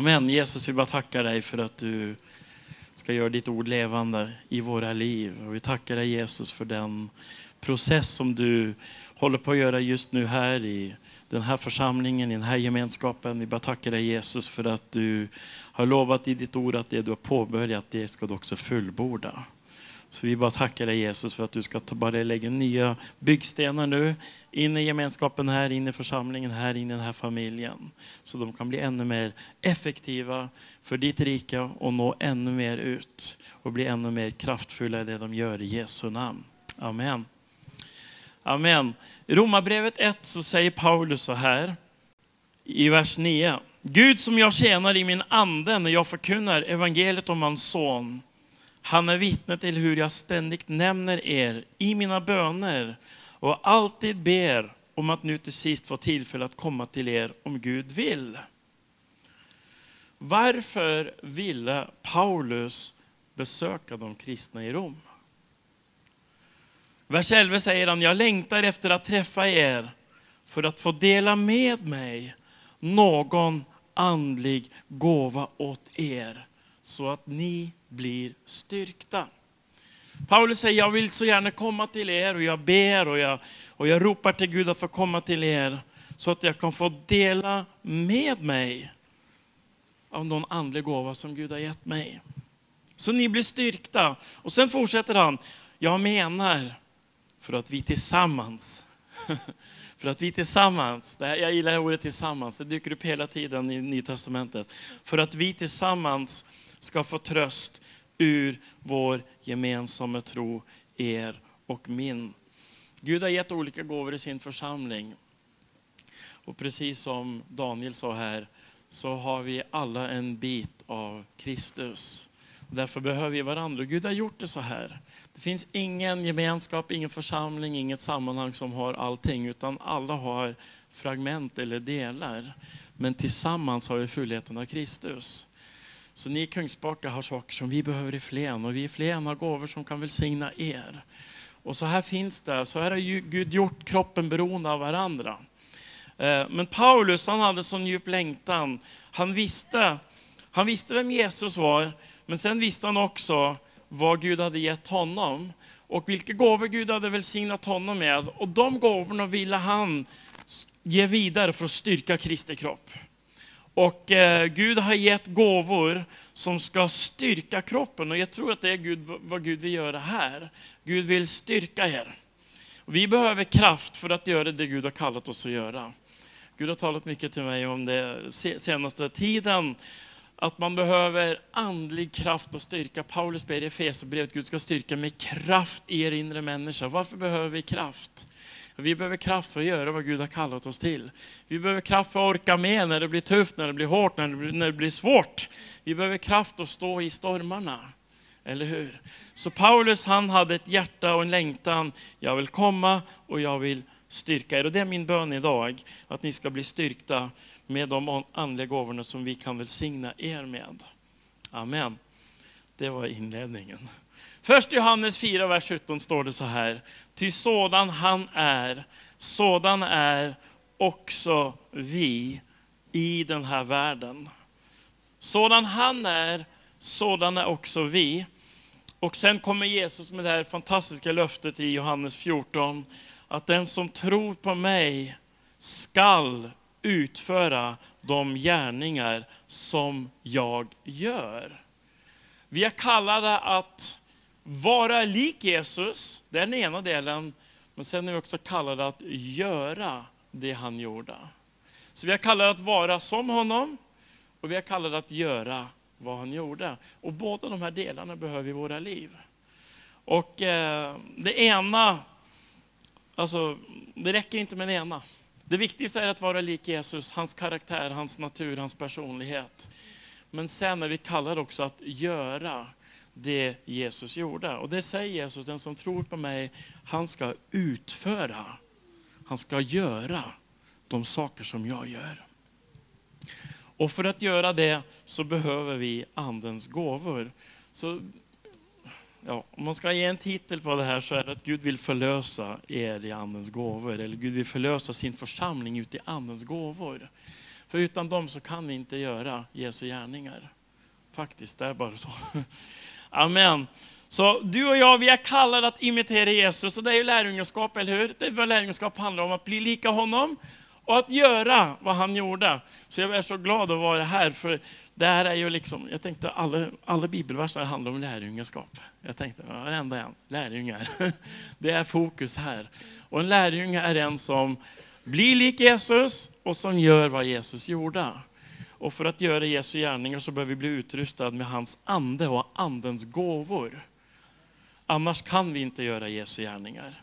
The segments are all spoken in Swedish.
Amen. Jesus, vi bara tackar dig för att du ska göra ditt ord levande i våra liv. Och vi tackar dig Jesus för den process som du håller på att göra just nu här i den här församlingen, i den här gemenskapen. Vi bara tackar dig Jesus för att du har lovat i ditt ord att det du har påbörjat, det ska du också fullborda. Så vi bara tackar dig Jesus för att du ska ta bara lägga nya byggstenar nu in i gemenskapen här, in i församlingen här, in i den här familjen. Så de kan bli ännu mer effektiva för ditt rike och nå ännu mer ut och bli ännu mer kraftfulla i det de gör i Jesu namn. Amen. Amen. I Romarbrevet 1 så säger Paulus så här i vers 9. Gud som jag tjänar i min ande när jag förkunnar evangeliet om hans son. Han är vittne till hur jag ständigt nämner er i mina böner och alltid ber om att nu till sist få tillfälle att komma till er om Gud vill. Varför ville Paulus besöka de kristna i Rom? Vers 11 säger han, jag längtar efter att träffa er för att få dela med mig någon andlig gåva åt er så att ni blir styrkta. Paulus säger, jag vill så gärna komma till er och jag ber och jag, och jag ropar till Gud att få komma till er så att jag kan få dela med mig av någon andlig gåva som Gud har gett mig. Så ni blir styrkta. Och sen fortsätter han, jag menar för att vi tillsammans för att vi tillsammans, det här, jag gillar ordet tillsammans, det dyker upp hela tiden i Nya Testamentet. För att vi tillsammans ska få tröst ur vår gemensamma tro, er och min. Gud har gett olika gåvor i sin församling. Och precis som Daniel sa här, så har vi alla en bit av Kristus. Därför behöver vi varandra. Gud har gjort det så här. Det finns ingen gemenskap, ingen församling, inget sammanhang som har allting, utan alla har fragment eller delar. Men tillsammans har vi fullheten av Kristus. Så ni i Kungsbacka har saker som vi behöver i Flen och vi i Flen har gåvor som kan välsigna er. Och så här finns det, så här har Gud gjort kroppen beroende av varandra. Eh, men Paulus han hade sån djup längtan. Han visste, han visste vem Jesus var, men sen visste han också vad Gud hade gett honom och vilka gåvor Gud hade välsignat honom med. Och de gåvorna ville han ge vidare för att styrka Kristi kropp. Och eh, Gud har gett gåvor som ska styrka kroppen och jag tror att det är Gud, vad Gud vill göra här. Gud vill styrka er. Vi behöver kraft för att göra det Gud har kallat oss att göra. Gud har talat mycket till mig om det senaste tiden att man behöver andlig kraft och styrka. Paulus ber i Efesierbrevet att Gud ska styrka med kraft i er inre människa. Varför behöver vi kraft? Vi behöver kraft för att göra vad Gud har kallat oss till. Vi behöver kraft för att orka med när det blir tufft, när det blir hårt, när det blir, när det blir svårt. Vi behöver kraft att stå i stormarna. Eller hur? Så Paulus han hade ett hjärta och en längtan. Jag vill komma och jag vill styrka er. Och det är min bön idag, att ni ska bli styrkta med de andliga gåvorna som vi kan välsigna er med. Amen. Det var inledningen. Först Johannes 4, vers 17 står det så här. Ty sådan han är, sådan är också vi i den här världen. Sådan han är, sådan är också vi. Och sen kommer Jesus med det här fantastiska löftet i Johannes 14, att den som tror på mig skall utföra de gärningar som jag gör. Vi är kallade att vara lik Jesus, det är den ena delen, men sen är vi också kallade att göra det han gjorde. Så vi är kallade att vara som honom och vi är kallade att göra vad han gjorde. Och båda de här delarna behöver vi i våra liv. Och eh, det ena, alltså det räcker inte med det ena. Det viktigaste är att vara lik Jesus, hans karaktär, hans natur, hans personlighet. Men sen är vi kallade också att göra det Jesus gjorde. Och det säger Jesus, den som tror på mig, han ska utföra, han ska göra de saker som jag gör. Och för att göra det så behöver vi Andens gåvor. Så ja, om man ska ge en titel på det här så är det att Gud vill förlösa er i Andens gåvor. Eller Gud vill förlösa sin församling ut i Andens gåvor. För utan dem så kan vi inte göra Jesu gärningar. Faktiskt, det är bara så. Amen. Så du och jag, vi är kallade att imitera Jesus och det är ju lärjungaskap, eller hur? Det är vad lärjungaskap handlar om, att bli lika honom och att göra vad han gjorde. Så jag är så glad att vara här, för det här är ju liksom, jag tänkte alla, alla bibelverser handlar om lärjungaskap. Jag tänkte, varenda en, lärjungar. Det är fokus här. Och en lärjunge är en som blir lik Jesus och som gör vad Jesus gjorde. Och för att göra Jesu gärningar så behöver vi bli utrustade med hans ande och andens gåvor. Annars kan vi inte göra Jesu gärningar.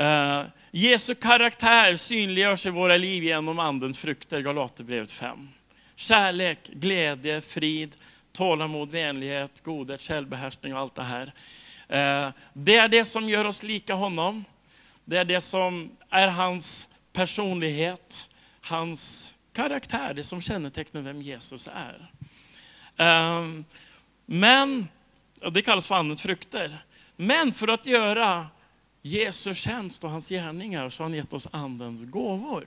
Uh, Jesu karaktär synliggörs i våra liv genom andens frukter, Galaterbrevet 5. Kärlek, glädje, frid, tålamod, vänlighet, godhet, självbehärskning och allt det här. Uh, det är det som gör oss lika honom. Det är det som är hans personlighet, hans karaktär, det som kännetecknar vem Jesus är. Ehm, men, det kallas för andens frukter. Men för att göra Jesu tjänst och hans gärningar så har han gett oss andens gåvor.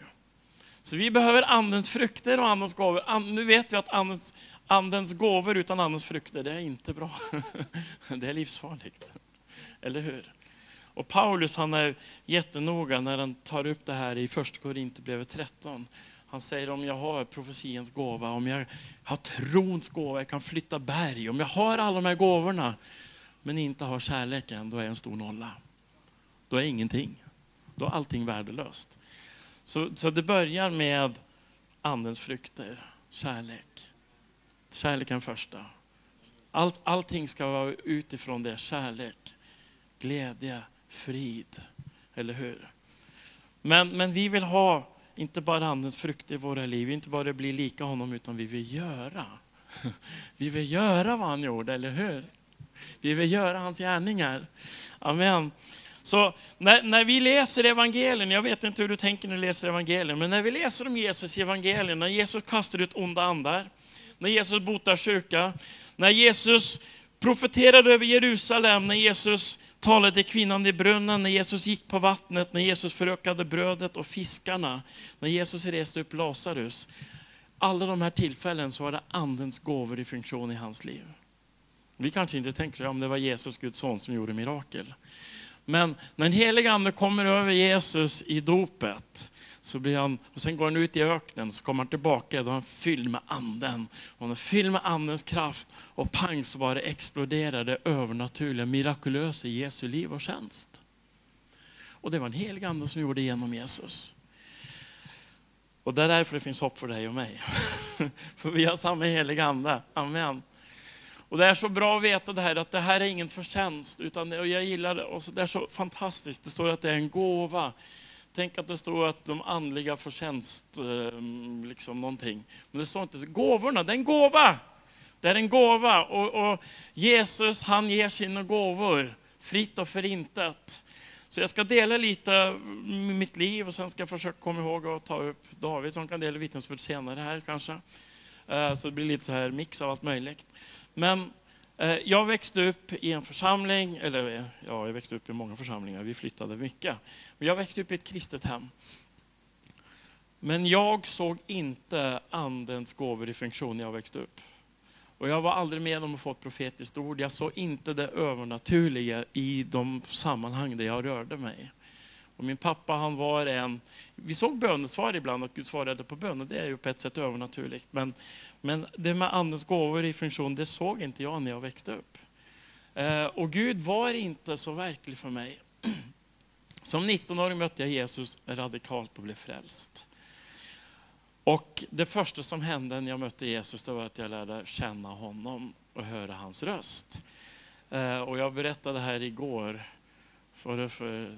Så vi behöver andens frukter och andens gåvor. Nu vet vi att andens, andens gåvor utan andens frukter, det är inte bra. Det är livsfarligt. Eller hur? Och Paulus han är jättenoga när han tar upp det här i första Korinthierbrevet 13. Han säger om jag har profetiens gåva, om jag har trons gåva, jag kan flytta berg, om jag har alla de här gåvorna men inte har kärleken, då är jag en stor nolla. Då är jag ingenting. Då är allting värdelöst. Så, så det börjar med andens frukter, kärlek. Kärleken första. Allt, allting ska vara utifrån det, kärlek, glädje, frid. Eller hur? Men, men vi vill ha inte bara andens frukter i våra liv, inte bara bli lika honom, utan vi vill göra. Vi vill göra vad han gjorde, eller hur? Vi vill göra hans gärningar. Amen. Så när, när vi läser evangelien, jag vet inte hur du tänker när du läser evangelien, men när vi läser om Jesus i evangelien, när Jesus kastar ut onda andar, när Jesus botar sjuka, när Jesus profeterade över Jerusalem, när Jesus talade kvinnan i brunnen, när Jesus gick på vattnet, när Jesus förökade brödet och fiskarna, när Jesus reste upp Lazarus. Alla de här tillfällen så var det andens gåvor i funktion i hans liv. Vi kanske inte tänker om det var Jesus, Guds son, som gjorde mirakel. Men när den helige Ande kommer över Jesus i dopet, så blir han, och sen går han ut i öknen, så kommer han tillbaka, då är han fylld med anden. Och han är fylld med andens kraft, och pang så bara exploderar det övernaturliga, mirakulösa i Jesu liv och tjänst. Och det var en helig ande som gjorde det genom Jesus. Och det är därför det finns hopp för dig och mig. för vi har samma heliga ande. Amen. Och det är så bra att veta det här, att det här är ingen förtjänst, utan och jag gillar det. Och så, det är så fantastiskt. Det står att det är en gåva. Tänk att det står att de andliga förtjänst, tjänst. Ehm, liksom någonting. Men det står inte, gåvorna, det är en gåva. Det är en gåva. Och, och Jesus, han ger sina gåvor fritt och förintet. Så jag ska dela lite med mitt liv och sen ska jag försöka komma ihåg att ta upp David som kan dela vittnesbörd senare här kanske. Eh, så det blir lite så här mix av allt möjligt. Men Eh, jag växte upp i en församling, eller eh, ja, jag växte upp i många församlingar, vi flyttade mycket. Men jag växte upp i ett kristet hem. Men jag såg inte andens gåvor i funktion när jag växte upp. Och jag var aldrig med om att få ett profetiskt ord. Jag såg inte det övernaturliga i de sammanhang där jag rörde mig. Och min pappa han var en, vi såg bönesvar ibland, att Gud svarade på bön, och det är ju på ett sätt övernaturligt. Men, men det med andens gåvor i funktion, det såg inte jag när jag växte upp. Eh, och Gud var inte så verklig för mig. Som 19-åring mötte jag Jesus radikalt och blev frälst. Och det första som hände när jag mötte Jesus det var att jag lärde känna honom och höra hans röst. Eh, och jag berättade här igår för, för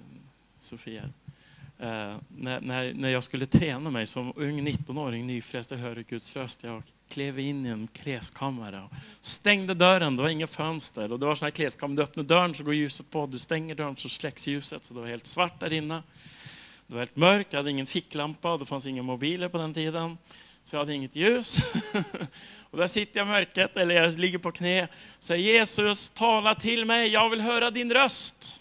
Sofia. Eh, när, när, när jag skulle träna mig som ung 19-åring, nyfrälst, och hörde Guds röst. Jag klev in i en kläskammare och stängde dörren. Det var inga fönster. Och det var sån här kläskammare. Du öppnar dörren så går ljuset på. Du stänger dörren så släcks ljuset. Så det var helt svart där inne. Det var helt mörkt. Jag hade ingen ficklampa och det fanns inga mobiler på den tiden. Så jag hade inget ljus. och där sitter jag i mörkret, eller jag ligger på knä. Säger Jesus, tala till mig. Jag vill höra din röst.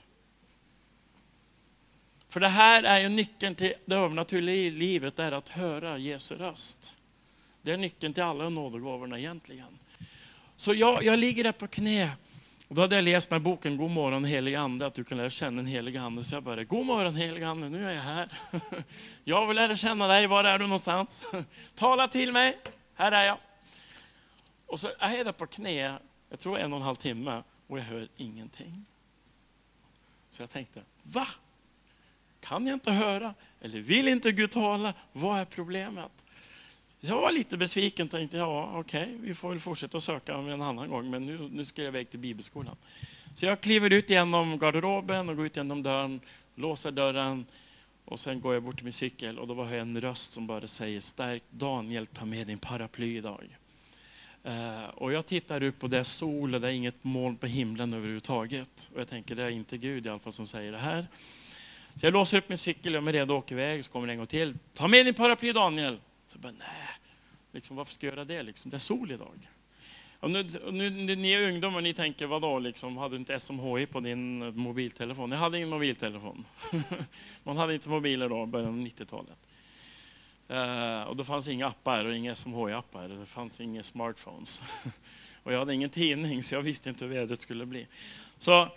För det här är ju nyckeln till det övernaturliga i livet, är att höra Jesu röst. Det är nyckeln till alla nådegåvorna egentligen. Så jag, jag ligger där på knä. Och då hade jag läst den här boken God morgon helig ande, att du kan lära känna en helig ande. Så jag bara, God morgon helig ande, nu är jag här. Jag vill lära känna dig, var är du någonstans? Tala till mig, här är jag. Och så är jag där på knä, jag tror en och en halv timme, och jag hör ingenting. Så jag tänkte, va? Kan jag inte höra? Eller vill inte Gud tala? Vad är problemet? Jag var lite besviken tänkte, ja okej, okay, vi får väl fortsätta söka en annan gång, men nu, nu ska jag iväg till bibelskolan. Så jag kliver ut genom garderoben och går ut genom dörren, låser dörren och sen går jag bort till min cykel och då var jag en röst som bara säger, stärk Daniel, ta med din paraply idag. Uh, och jag tittar upp och det är sol och det är inget moln på himlen överhuvudtaget. Och jag tänker, det är inte Gud i alla fall som säger det här. Så jag låser upp min cykel, jag är redo att åka iväg, så kommer det en gång till. Ta med din paraply Daniel. Så bara, nej, liksom, varför ska jag göra det? Liksom? Det är sol idag. Och nu, nu, ni är ungdomar, ni tänker, vadå, liksom, hade du inte SMHI på din eh, mobiltelefon? Jag hade ingen mobiltelefon. Man hade inte mobiler då, början av 90-talet. Uh, eh, och då fanns inga appar och inga SMHI-appar. Det fanns inga smartphones. och jag hade ingen tidning, så jag visste inte hur vädret skulle bli. Så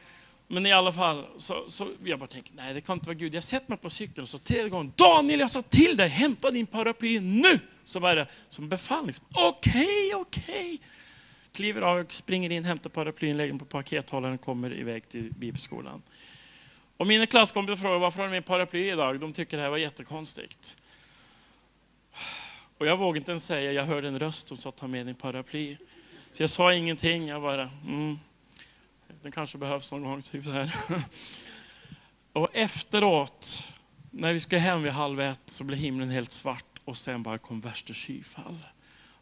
men i alla fall, så, så jag bara tänkte, nej det kan inte vara Gud. Jag sätter mig på cykeln och så tredje gången, Daniel jag sa till dig, hämta din paraply nu! Så var det som befallning. Liksom, okej, okej. Okay. Kliver av, springer in, hämtar paraplyn, lägger den på pakethållaren och kommer iväg till bibelskolan. Och mina klasskompisar frågar varför har du min paraply idag? De tycker det här var jättekonstigt. Och jag vågade inte ens säga, jag hörde en röst som sa ta med din paraply. Så jag sa ingenting, jag bara, mm, den kanske behövs någon gång. Typ så här. Och efteråt, när vi ska hem vid halv ett, så blev himlen helt svart och sen bara kom värsta skyfall.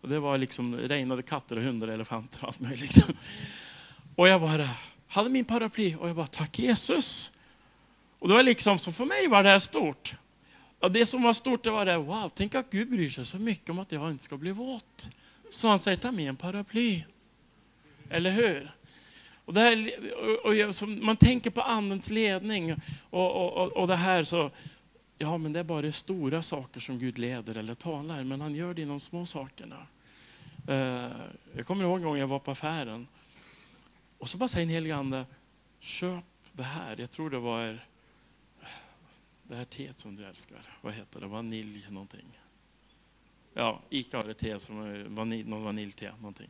Och det var liksom, regnade katter och hundar och elefanter och allt möjligt. Och jag bara hade min paraply och jag bara, tack Jesus. Och det var liksom, så för mig var det här stort. Och det som var stort det var det, wow, tänk att Gud bryr sig så mycket om att jag inte ska bli våt. Så han säger, ta med en paraply. Eller hur? Och det här, och, och, man tänker på andens ledning och, och, och det här så, ja men det är bara stora saker som Gud leder eller talar, men han gör det i de små sakerna. Eh, jag kommer ihåg en gång jag var på affären och så bara säger en helig ande, köp det här. Jag tror det var det här teet som du älskar. Vad heter det? Vanilj någonting. Ja, Ica har ett te som är vanilj, någon vaniljte någonting.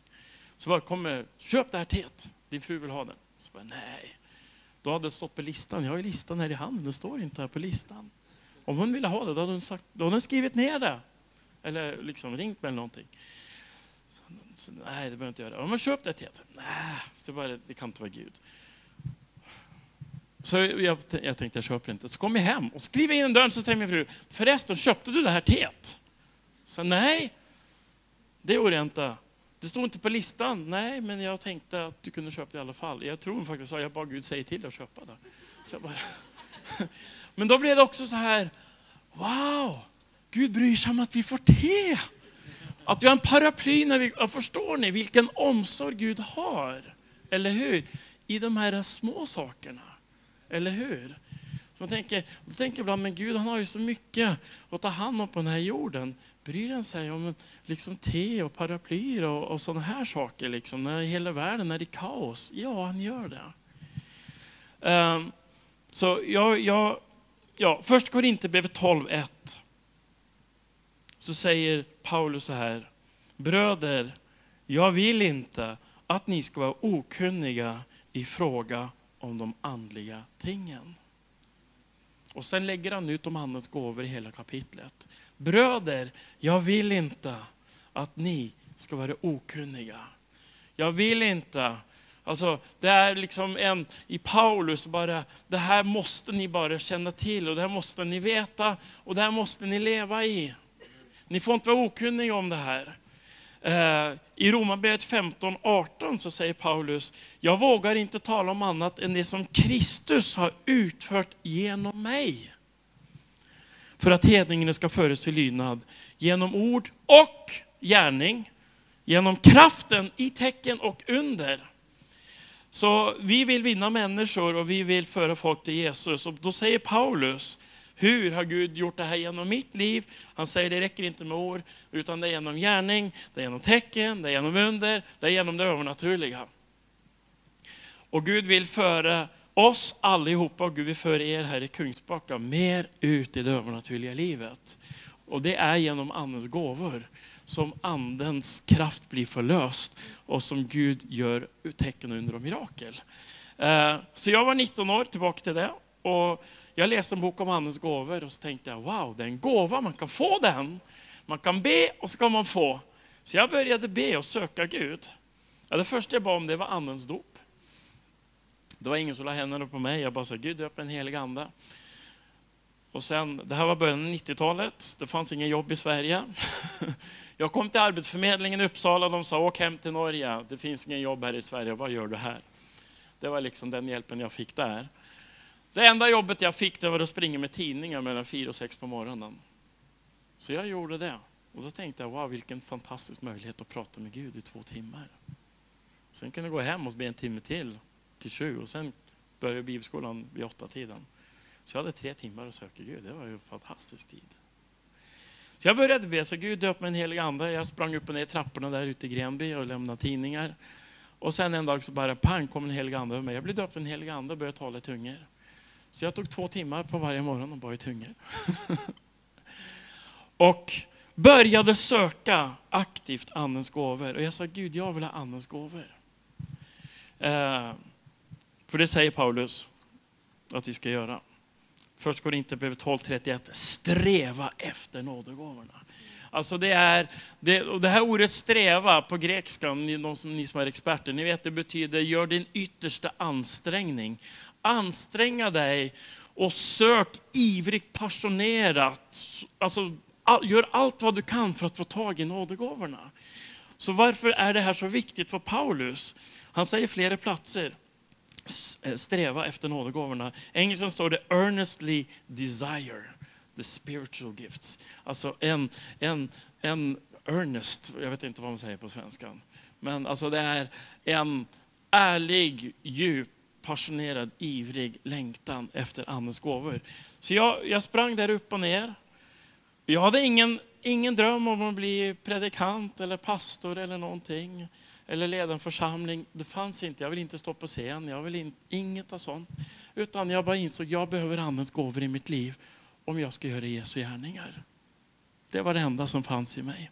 Så bara kommer, köp det här teet din fru vill ha den. Så bara, nej. Då hade det stått på listan. Jag har ju listan här i handen, Det står inte här på listan. Om hon ville ha det, då hade hon, sagt, då hade hon skrivit ner det. Eller liksom ringt mig eller någonting. Så, nej, det behöver inte göra. Om man köpt det till Nej, det, bara, det kan inte vara Gud. Så jag, jag tänkte jag köper inte. Så kom jag hem och skriver in en dörren så säger min fru, förresten köpte du det här teet? Så nej, det gjorde jag inte. Det stod inte på listan. Nej, men jag tänkte att du kunde köpa det i alla fall. Jag tror faktiskt att jag bara Gud säger till dig att köpa det. Så bara... Men då blev det också så här, wow, Gud bryr sig om att vi får te. Att vi har en paraply när vi, förstår ni vilken omsorg Gud har? Eller hur? I de här små sakerna. Eller hur? Så man tänker, då tänker jag ibland, men Gud han har ju så mycket att ta hand om på den här jorden. Bryr han sig om liksom te och paraplyer och, och sådana här saker? Liksom, när hela världen är i kaos? Ja, han gör det. Um, så jag, jag, ja, först går inte 12.1. Så säger Paulus så här. Bröder, jag vill inte att ni ska vara okunniga i fråga om de andliga tingen. Och sen lägger han ut om Andens gåvor i hela kapitlet. Bröder, jag vill inte att ni ska vara okunniga. Jag vill inte Alltså, det är liksom en, i Paulus, bara, det här måste ni bara känna till och det här måste ni veta och det här måste ni leva i. Ni får inte vara okunniga om det här. Eh, I Romarbrevet 15.18 så säger Paulus, jag vågar inte tala om annat än det som Kristus har utfört genom mig. För att hedningarna ska föras till lydnad genom ord och gärning, genom kraften i tecken och under. Så vi vill vinna människor och vi vill föra folk till Jesus. Och då säger Paulus, hur har Gud gjort det här genom mitt liv? Han säger det räcker inte med ord, utan det är genom gärning, det är genom tecken, det är genom under, det är genom det övernaturliga. Och Gud vill föra oss allihopa, och Gud vill föra er här i Kungsbacka, mer ut i det övernaturliga livet. Och det är genom Andens gåvor som Andens kraft blir förlöst och som Gud gör tecken under och mirakel. Eh, så jag var 19 år, tillbaka till det. Och jag läste en bok om Andens gåvor och så tänkte jag, wow, det är en gåva, man kan få den. Man kan be och så kan man få. Så jag började be och söka Gud. Ja, det första jag bad om det var Andens dop. Det var ingen som la händerna på mig. Jag bara sa, Gud döp en helig ande. Och sen, det här var början av 90-talet. Det fanns inga jobb i Sverige. Jag kom till Arbetsförmedlingen i Uppsala. De sa, åk hem till Norge. Det finns ingen jobb här i Sverige. Vad gör du här? Det var liksom den hjälpen jag fick där. Det enda jobbet jag fick det var att springa med tidningar mellan fyra och sex på morgonen. Så jag gjorde det. Och då tänkte jag, wow vilken fantastisk möjlighet att prata med Gud i två timmar. Sen kunde jag gå hem och be en timme till, till sju. Och sen började bibelskolan vid åtta tiden. Så jag hade tre timmar att söka Gud. Det var ju en fantastisk tid. Så jag började be, så Gud döp mig en helig ande. Jag sprang upp och ner trapporna där ute i Grenby och lämnade tidningar. Och sen en dag så bara pang kom en helig ande över mig. Jag blev döpt en helig ande och började tala i tungor. Så jag tog två timmar på varje morgon och bad i och började söka aktivt Andens gåvor. Och jag sa, Gud, jag vill ha Andens gåvor. Eh, för det säger Paulus att vi ska göra. Först går det inte brevet 12.31. Sträva efter nådegåvorna. Alltså det, är, det, och det här ordet sträva på grekiska, ni, de som, ni som är experter, ni vet det betyder gör din yttersta ansträngning. Anstränga dig och sök ivrigt, passionerat. Alltså, gör allt vad du kan för att få tag i nådegåvorna. Så varför är det här så viktigt för Paulus? Han säger flera platser eh, sträva efter nådegåvorna. Engelskan står det earnestly desire the spiritual gifts. Alltså en, en, en earnest, jag vet inte vad man säger på svenska. Men alltså det är en ärlig, djup, passionerad, ivrig längtan efter Andens gåvor. Så jag, jag sprang där upp och ner. Jag hade ingen, ingen dröm om att bli predikant eller pastor eller någonting. Eller leda en församling. Det fanns inte. Jag vill inte stå på scen. Jag vill in, inget av sånt. Utan jag bara insåg att jag behöver Andens gåvor i mitt liv om jag ska göra Jesu gärningar. Det var det enda som fanns i mig.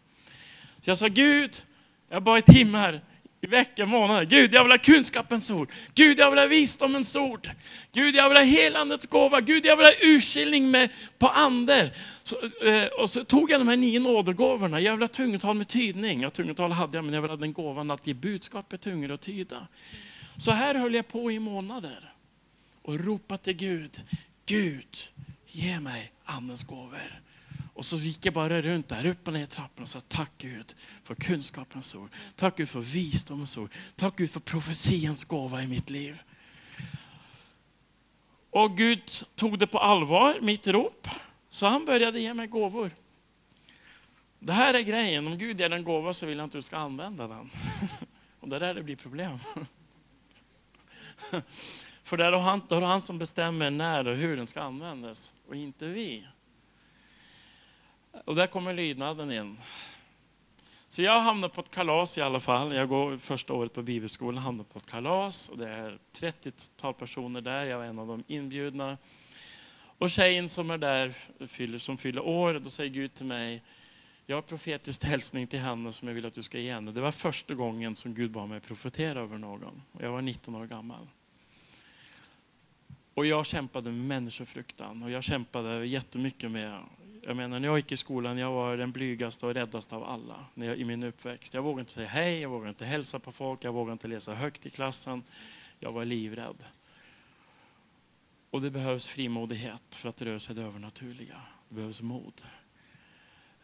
Så jag sa Gud, jag bad i timmar, i veckor, månader. Gud, jag vill ha kunskapens ord. Gud, jag vill ha visdomens ord. Gud, jag vill ha helandets gåva. Gud, jag vill ha urskiljning med, på ander. Så, eh, och så tog jag de här nio nådegåvorna. Jag vill ha tungotal med tydning. Ja, tungotal hade jag, men jag vill ha den gåvan att ge budskap i tungor och tyda. Så här höll jag på i månader och ropade till Gud. Gud, ge mig Andens gåvor. Och så gick jag bara runt där, upp och ner i trappan och sa tack Gud för kunskapens ord. Tack Gud för visdomens ord. Tack Gud för profetians gåva i mitt liv. Och Gud tog det på allvar, mitt rop. Så han började ge mig gåvor. Det här är grejen, om Gud ger en gåva så vill han att du ska använda den. Och det är där det blir problem. För där har han, det är han som bestämmer när och hur den ska användas och inte vi. Och där kommer lydnaden in. Så jag hamnade på ett kalas i alla fall. Jag går första året på bibelskolan, hamnade på ett kalas och det är 30-tal personer där. Jag var en av de inbjudna. Och tjejen som är där, som fyller år, då säger Gud till mig, jag har profetisk hälsning till henne som jag vill att du ska ge henne. Det var första gången som Gud bad mig profetera över någon. Jag var 19 år gammal. Och jag kämpade med människofruktan och jag kämpade jättemycket med jag menar, när jag gick i skolan, jag var den blygaste och räddaste av alla när jag, i min uppväxt. Jag vågade inte säga hej, jag vågade inte hälsa på folk, jag vågade inte läsa högt i klassen. Jag var livrädd. Och det behövs frimodighet för att röra sig det övernaturliga. Det behövs mod.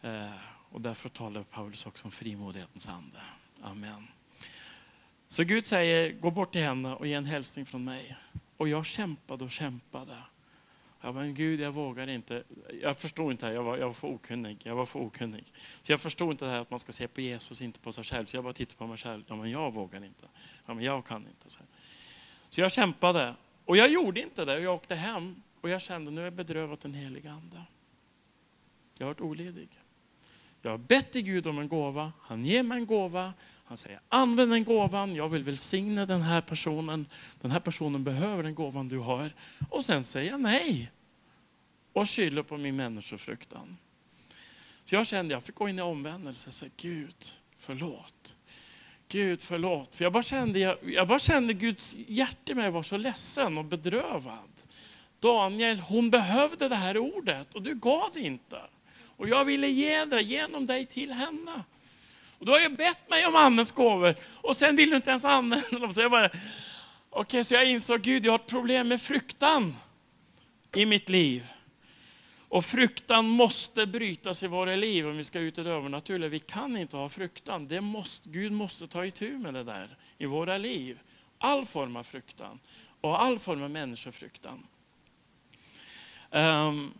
Eh, och därför talar Paulus också om frimodighetens ande. Amen. Så Gud säger, gå bort till henne och ge en hälsning från mig. Och jag kämpade och kämpade. Ja, men Gud, jag vågar inte. Jag förstod inte det här. Jag var, jag var för okunnig. Jag var för okunnig. Så jag förstod inte det här att man ska se på Jesus, inte på sig själv. Så jag bara tittade på mig själv. Ja, men jag vågar inte. Ja, men jag kan inte. Så, här. så jag kämpade. Och jag gjorde inte det. Jag åkte hem. Och jag kände, nu är jag bedrövad den heliga Ande. Jag har varit oledig. Jag har bett till Gud om en gåva, han ger mig en gåva, han säger använd den gåvan, jag vill välsigna den här personen, den här personen behöver den gåvan du har. Och sen säger jag nej. Och skyller på min människofruktan. Så jag kände, jag fick gå in i omvändelse och säga Gud, förlåt. Gud förlåt. För jag bara kände, jag, jag bara kände Guds hjärta i mig var så ledsen och bedrövad. Daniel, hon behövde det här ordet och du gav det inte. Och jag ville ge det genom dig till henne. Och du har ju bett mig om andens gåvor och sen vill du inte ens använda dem. Så jag bara, okej, okay, så jag insåg, Gud, jag har ett problem med fruktan i mitt liv. Och fruktan måste brytas i våra liv om vi ska ut i det övernaturliga. Vi kan inte ha fruktan. Det måste, Gud måste ta itu med det där i våra liv. All form av fruktan och all form av människofruktan. Um,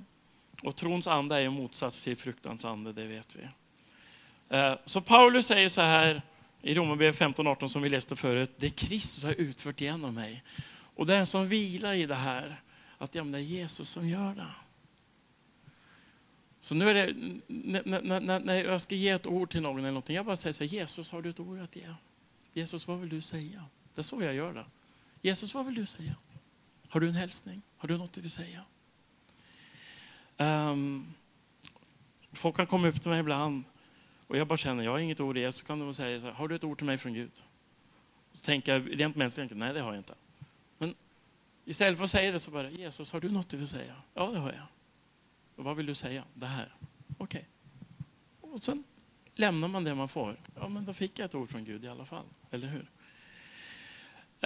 och trons ande är en motsats till fruktans ande, det vet vi. Eh, så Paulus säger så här i Romarbrevet 15.18 som vi läste förut. Det Kristus har utfört genom mig. Och den som vilar i det här, att ja, det är Jesus som gör det. Så nu är det, när, när, när jag ska ge ett ord till någon eller någonting, jag bara säger så här, Jesus har du ett ord att ge? Jesus vad vill du säga? Det är så jag gör det. Jesus vad vill du säga? Har du en hälsning? Har du något du vill säga? Um, folk kan komma upp till mig ibland och jag bara känner, jag har inget ord i så kan de säga så här, har du ett ord till mig från Gud? Så tänker jag rent mänskligt, nej det har jag inte. Men istället för att säga det så bara, Jesus har du något du vill säga? Ja det har jag. Och vad vill du säga? Det här. Okej. Okay. Och sen lämnar man det man får. Ja, men då fick jag ett ord från Gud i alla fall. Eller hur?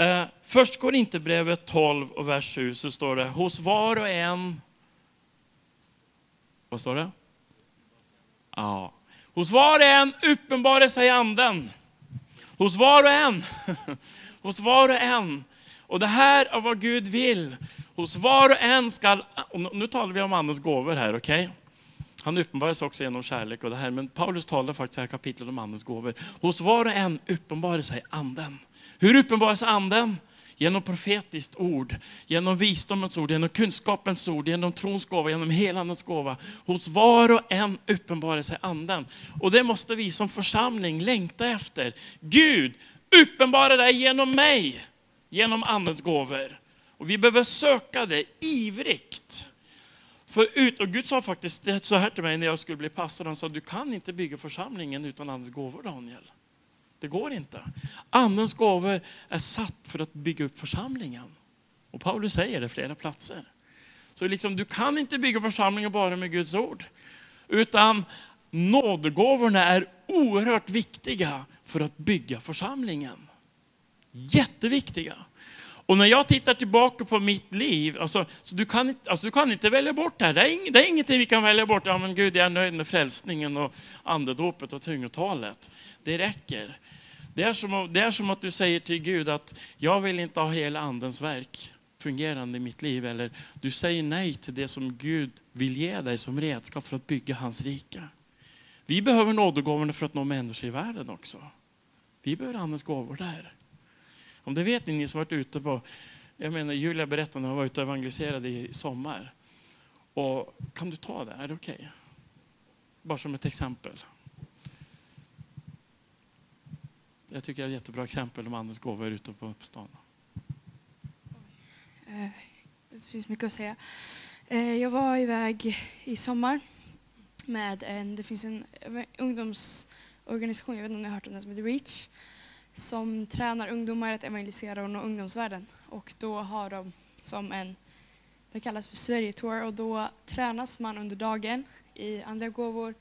Eh, först går inte brevet 12 och vers 7 så står det hos var och en. Vad står det? Ja. Hos var och en uppenbarar sig anden. Hos var och en. hos var och en. Och det här är vad Gud vill. Hos var och en skall, nu talar vi om andens gåvor här, okej? Okay? Han uppenbaras också genom kärlek och det här, men Paulus talar faktiskt i här kapitlet om andens gåvor. Hos var och en uppenbarar sig anden. Hur uppenbarar sig anden? Genom profetiskt ord, genom visdomens ord, genom kunskapens ord, genom trons gåva, genom helandets gåva. Hos var och en uppenbarar sig anden. Och det måste vi som församling längta efter. Gud, uppenbara dig genom mig, genom andens gåvor. Och vi behöver söka det ivrigt. För ut, och Gud sa faktiskt så här till mig när jag skulle bli pastor. Han sa, du kan inte bygga församlingen utan andens gåvor Daniel. Det går inte. Andens gåvor är satt för att bygga upp församlingen. Och Paulus säger det flera platser. Så liksom, du kan inte bygga församlingen bara med Guds ord. Utan nådegåvorna är oerhört viktiga för att bygga församlingen. Jätteviktiga. Och när jag tittar tillbaka på mitt liv, alltså, så du, kan, alltså, du kan inte välja bort det här. Det är, ing, det är ingenting vi kan välja bort. Ja, men Gud, jag är nöjd med frälsningen och andedopet och tungotalet. Det räcker. Det är, som, det är som att du säger till Gud att jag vill inte ha hela andens verk fungerande i mitt liv. Eller du säger nej till det som Gud vill ge dig som redskap för att bygga hans rike. Vi behöver nådegåvorna för att nå människor i världen också. Vi behöver andens gåvor där. Om det vet ni, ni som varit ute på, jag menar Julia berättade när hon var ute och evangeliserade i sommar. Och kan du ta det? Är det okej? Okay? Bara som ett exempel. Jag tycker det är ett jättebra exempel om andens gåvor ute på stan. Eh, det finns mycket att säga. Eh, jag var iväg i sommar med en, det finns en ungdomsorganisation, jag vet inte om ni har hört om den, som heter Reach som tränar ungdomar att evangelisera och nå ungdomsvärlden. Och då har de som en, det kallas för Sverigetour. och då tränas man under dagen i andliga gåvor,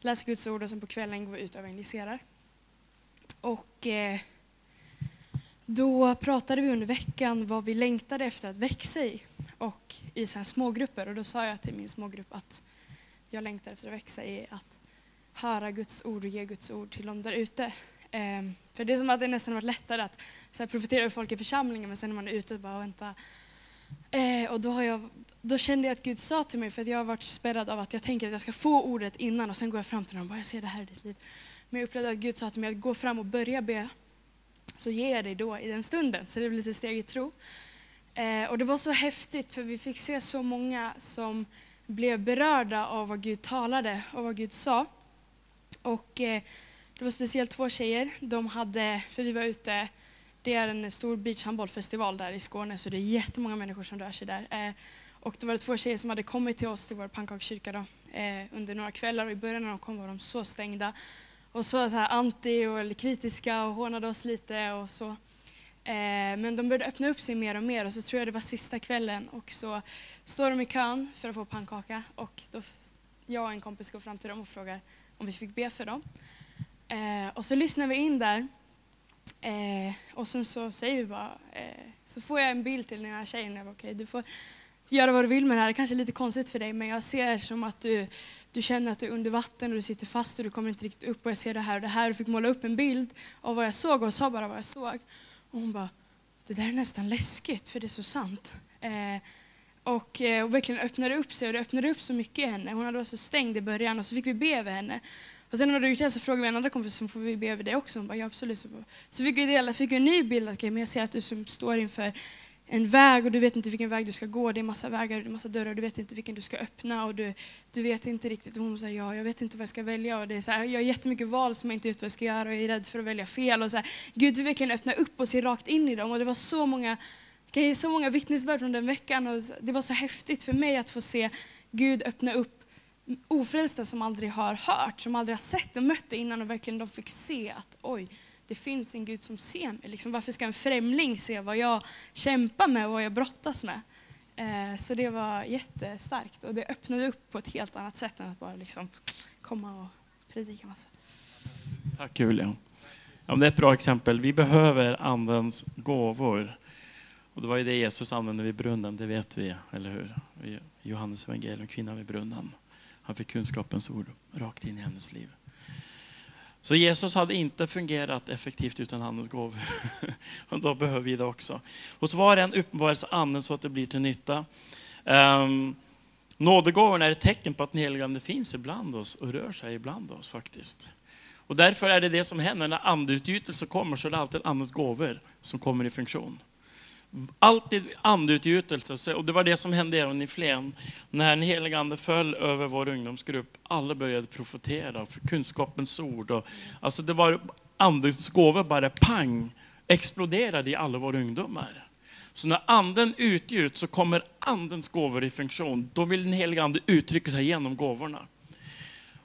läser Guds ord och sen på kvällen går vi ut och evangeliserar. Och eh, då pratade vi under veckan vad vi längtade efter att växa i och i så här smågrupper. Och då sa jag till min smågrupp att jag längtar efter att växa i att höra Guds ord och ge Guds ord till dem där ute. Eh, för det är som att det nästan varit lättare att så här, profetera över folk i församlingen men sen när man är ute och bara vänta. Eh, och då, har jag, då kände jag att Gud sa till mig, för att jag har varit spärrad av att jag tänker att jag ska få ordet innan och sen går jag fram till honom och bara jag ser det här i ditt liv. Men jag upplevde att Gud sa till mig att gå fram och börja be, så ger jag dig då i den stunden. Så det blev lite steg i tro. Eh, och det var så häftigt för vi fick se så många som blev berörda av vad Gud talade och vad Gud sa. Och eh, det var speciellt två tjejer. De hade, för vi var ute, det är en stor beachhandbollfestival där i Skåne så det är jättemånga människor som rör sig där. Eh, och det var det två tjejer som hade kommit till oss till vår pannkakskyrka då, eh, under några kvällar och i början när de kom var de så stängda och så, så här anti och kritiska och hånade oss lite och så. Eh, men de började öppna upp sig mer och mer och så tror jag det var sista kvällen och så står de i kön för att få pannkaka och då jag och en kompis går fram till dem och frågar om vi fick be för dem. Eh, och så lyssnar vi in där eh, och sen så säger vi bara, eh, så får jag en bild till den här tjejen. Jag okay, du får göra vad du vill med det här. Det kanske är lite konstigt för dig men jag ser som att du, du känner att du är under vatten och du sitter fast och du kommer inte riktigt upp och jag ser det här och det här. Och fick måla upp en bild av vad jag såg och sa bara vad jag såg. Och hon bara, det där är nästan läskigt för det är så sant. Eh, och, eh, och verkligen öppnade upp sig och det öppnade upp så mycket i henne. Hon hade varit så stängd i början och så fick vi be över henne. Och sen när du gjort det så frågade vi en annan kompis om får vi be över det också. Hon bara, ja absolut. Så, fick vi dela, fick vi en ny bild, okay, men jag ser att du som står inför en väg och du vet inte vilken väg du ska gå. Det är massa vägar och massa dörrar du vet inte vilken du ska öppna och du, du vet inte riktigt. Och hon säger ja, jag vet inte vad jag ska välja och det är så här, jag har jättemycket val som jag inte vet vad jag ska göra och jag är rädd för att välja fel. Och så här, Gud vill verkligen öppna upp och se rakt in i dem och det var så många, så många vittnesbörd från den veckan och det var så häftigt för mig att få se Gud öppna upp ofrälsta som aldrig har hört, som aldrig har sett och mött det innan och verkligen de fick se att oj, det finns en Gud som ser mig. Liksom, varför ska en främling se vad jag kämpar med och vad jag brottas med? Eh, så det var jättestarkt och det öppnade upp på ett helt annat sätt än att bara liksom komma och predika massa. Tack Julia. Ja, det är ett bra exempel. Vi behöver Andens gåvor. Och det var ju det Jesus använde vid brunnen, det vet vi, eller hur? I Johannes evangelium, kvinnan vid brunnen. Han fick kunskapens ord rakt in i hennes liv. Så Jesus hade inte fungerat effektivt utan Andens gåvor. och då behöver vi det också. Hos var en uppenbarelse anden så att det blir till nytta. Um, nådegåvorna är ett tecken på att den helige Ande finns ibland oss och rör sig ibland oss faktiskt. Och därför är det det som händer när andeutgjutelse kommer så är det alltid Andens gåvor som kommer i funktion alltid andeutgjutelse. Och det var det som hände även i Flen. När den helige Ande föll över vår ungdomsgrupp, alla började profetera för kunskapens ord. Och, alltså det var andens gåvor bara pang, exploderade i alla våra ungdomar. Så när anden utgjuts så kommer andens gåvor i funktion. Då vill den helige Ande uttrycka sig genom gåvorna.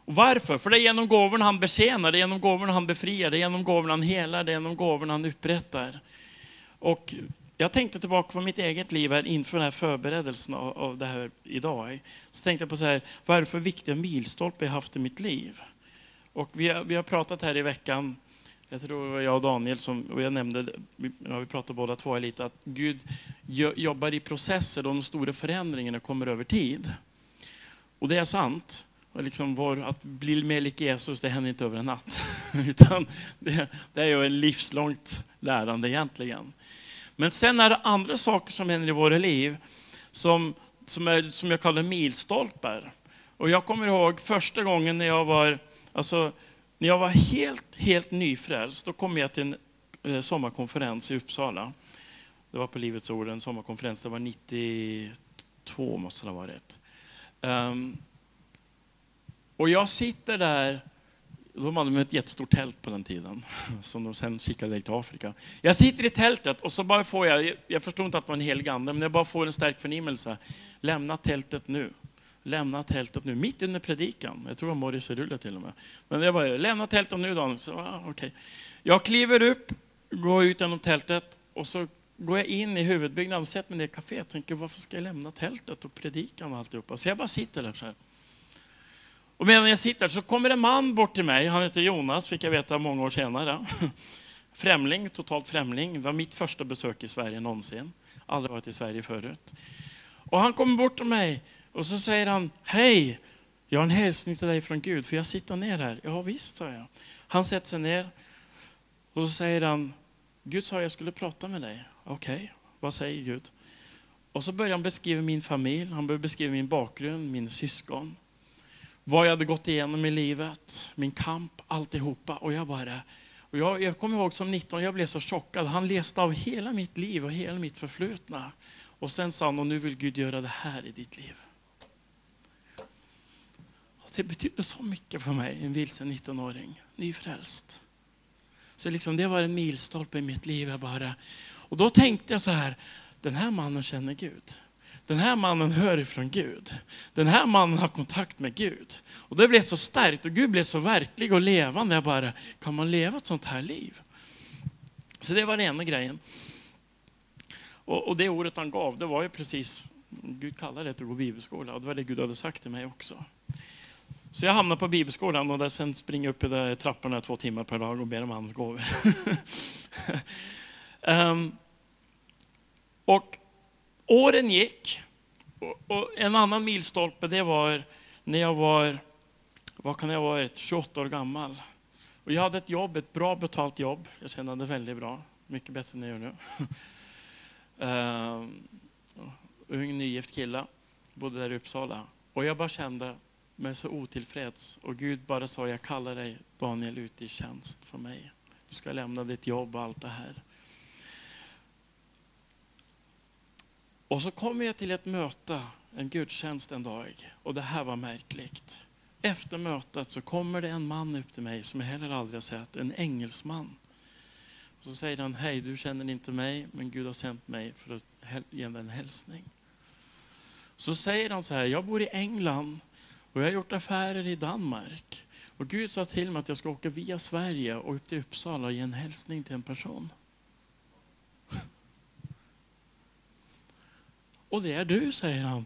Och varför? För det är genom gåvorna han betjänar, det är genom gåvorna han befriar, det är genom gåvorna han helar, det är genom gåvorna han upprättar. Och jag tänkte tillbaka på mitt eget liv här inför den här förberedelsen av, av det här idag. Så tänkte jag på så här, vad är det för viktiga milstolpar jag haft i mitt liv? Och vi har, vi har pratat här i veckan, jag tror det var jag och Daniel som, och jag nämnde, vi, ja, vi pratade båda två lite, att Gud jobbar i processer och de stora förändringarna kommer över tid. Och det är sant. Och liksom vår, att bli mer lik Jesus, det händer inte över en natt. Utan det, det är ju ett livslångt lärande egentligen. Men sen är det andra saker som händer i våra liv som, som, är, som jag kallar milstolpar. Och jag kommer ihåg första gången när jag var, alltså, när jag var helt, helt nyfrälst. Då kom jag till en eh, sommarkonferens i Uppsala. Det var på Livets Ord, en sommarkonferens. Det var 92 måste det ha varit. Um, och jag sitter där de hade ett jättestort tält på den tiden, som de sen skickade iväg till Afrika. Jag sitter i tältet och så bara får jag, jag förstår inte att det var en helig ande, men jag bara får en stark förnimmelse. Lämna tältet nu. Lämna tältet nu, mitt under predikan. Jag tror det var Morris Cerulla till och med. Men jag bara, lämna tältet nu då. Så, ah, okay. Jag kliver upp, går ut genom tältet och så går jag in i huvudbyggnaden och sätter mig ner i kaféet tänker varför ska jag lämna tältet och predikan och alltihopa. Så jag bara sitter där så här. Och medan jag sitter så kommer en man bort till mig, han heter Jonas, fick jag veta många år senare. Främling, totalt främling. Det var mitt första besök i Sverige någonsin. Aldrig varit i Sverige förut. Och han kommer bort till mig och så säger han, hej, jag har en hälsning till dig från Gud, för jag sitter ner här. Ja visst, sa jag. Han sätter sig ner och så säger han, Gud sa jag skulle prata med dig. Okej, okay, vad säger Gud? Och så börjar han beskriva min familj, han börjar beskriva min bakgrund, min syskon vad jag hade gått igenom i livet, min kamp, alltihopa. Och jag bara, Och jag, jag kommer ihåg som 19, jag blev så chockad. Han läste av hela mitt liv och hela mitt förflutna. Och sen sa han, och nu vill Gud göra det här i ditt liv. Och det betydde så mycket för mig, en vilsen 19-åring, nyfrälst. Så liksom, det var en milstolpe i mitt liv. Jag bara, och då tänkte jag så här, den här mannen känner Gud. Den här mannen hör ifrån Gud. Den här mannen har kontakt med Gud. Och det blev så starkt och Gud blev så verklig och levande. Jag bara, kan man leva ett sånt här liv? Så det var den ena grejen. Och, och det ordet han gav, det var ju precis, Gud kallade det att gå bibelskola och det var det Gud hade sagt till mig också. Så jag hamnade på bibelskolan och där sen springer upp i där trapporna två timmar per dag och ber om hans gåvor. um, och åren gick. Och, en annan milstolpe det var när jag var, vad kan jag ha varit, 28 år gammal. Och jag hade ett jobb, ett bra betalt jobb. Jag tjänade väldigt bra, mycket bättre än jag gör nu. uh, ung nygift kille, bodde där i Uppsala. Och jag bara kände mig så otillfreds. Och Gud bara sa, jag kallar dig Daniel ut i tjänst för mig. Du ska lämna ditt jobb och allt det här. Och så kommer jag till ett möte, en gudstjänst en dag. Och det här var märkligt. Efter mötet så kommer det en man upp till mig som jag heller aldrig har sett, en engelsman. Och så säger han, hej du känner inte mig, men Gud har sänt mig för att ge dig en hälsning. Så säger han så här, jag bor i England och jag har gjort affärer i Danmark. Och Gud sa till mig att jag ska åka via Sverige och upp till Uppsala och ge en hälsning till en person. Och det är du, säger han.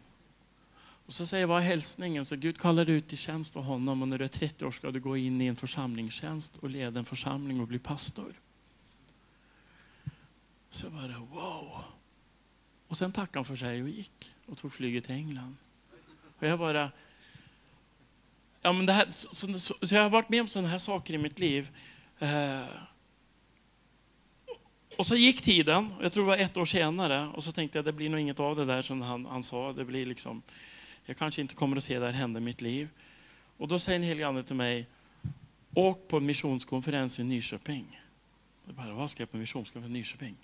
Och så säger jag, vad hälsningen? Så Gud kallar ut till tjänst för honom och när du är 30 år ska du gå in i en församlingstjänst och leda en församling och bli pastor. Så jag bara, wow. Och sen tackade han för sig och gick och tog flyget till England. Och jag bara, ja men det här, så, så, så jag har varit med om sådana här saker i mitt liv. Eh, och så gick tiden, jag tror det var ett år senare, och så tänkte jag det blir nog inget av det där som han, han sa. Det blir liksom, jag kanske inte kommer att se det här hända i mitt liv. Och då säger en helig ande till mig, åk på en missionskonferens i Nyköping. Jag bara, vad ska jag på en missionskonferens i Nyköping?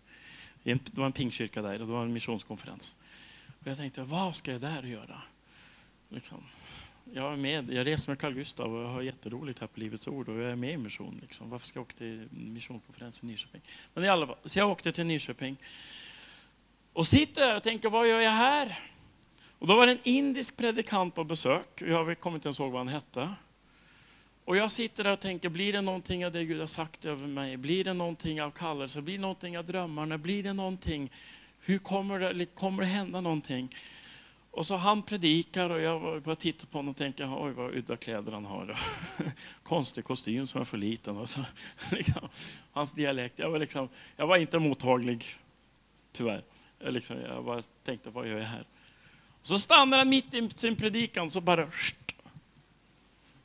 Det var en pingkyrka där och det var en missionskonferens. Och jag tänkte, vad ska jag där göra? Liksom jag är med. Jag reser med Carl Gustav och jag har jätteroligt här på Livets Ord och jag är med i mission. Liksom. Varför ska jag åka till missionskonferens i Nyköping? Men i alla fall, så jag åkte till Nyköping och sitter där och tänker, vad gör jag här? Och då var det en indisk predikant på besök. Jag kommer inte ens ihåg vad han hette. Och jag sitter där och tänker, blir det någonting av det Gud har sagt över mig? Blir det någonting av kallelse? Blir det någonting av drömmarna? Blir det någonting? Hur kommer det, kommer det hända någonting? Och så han predikar och jag bara tittar på honom och tänker, oj vad udda kläder han har. Konstig kostym som är för liten. Och så, liksom, hans dialekt. Jag var, liksom, jag var inte mottaglig, tyvärr. Jag, liksom, jag bara tänkte, vad gör jag här? Och så stannar han mitt i sin predikan så bara...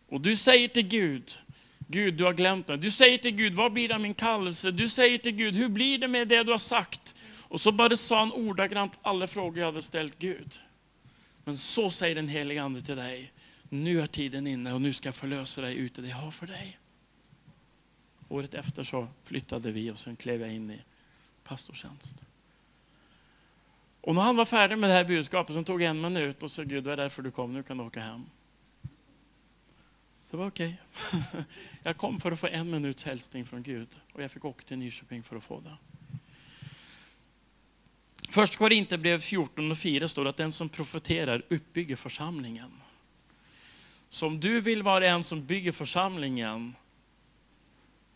Och du säger till Gud, Gud du har glömt mig. Du säger till Gud, vad blir det av min kallelse? Du säger till Gud, hur blir det med det du har sagt? Och så bara sa han ordagrant alla frågor jag hade ställt Gud. Men så säger den helige Ande till dig. Nu är tiden inne och nu ska jag förlösa dig ut det jag har för dig. Året efter så flyttade vi och sen klev jag in i pastortjänst. Och när han var färdig med det här budskapet så tog en minut och sa Gud, det var därför du kom, nu kan du åka hem. Så det var okej. Okay. Jag kom för att få en minuts hälsning från Gud och jag fick åka till Nyköping för att få det. Först Korinthierbrev 14 och 4 står att den som profeterar uppbygger församlingen. Så om du vill vara en som bygger församlingen,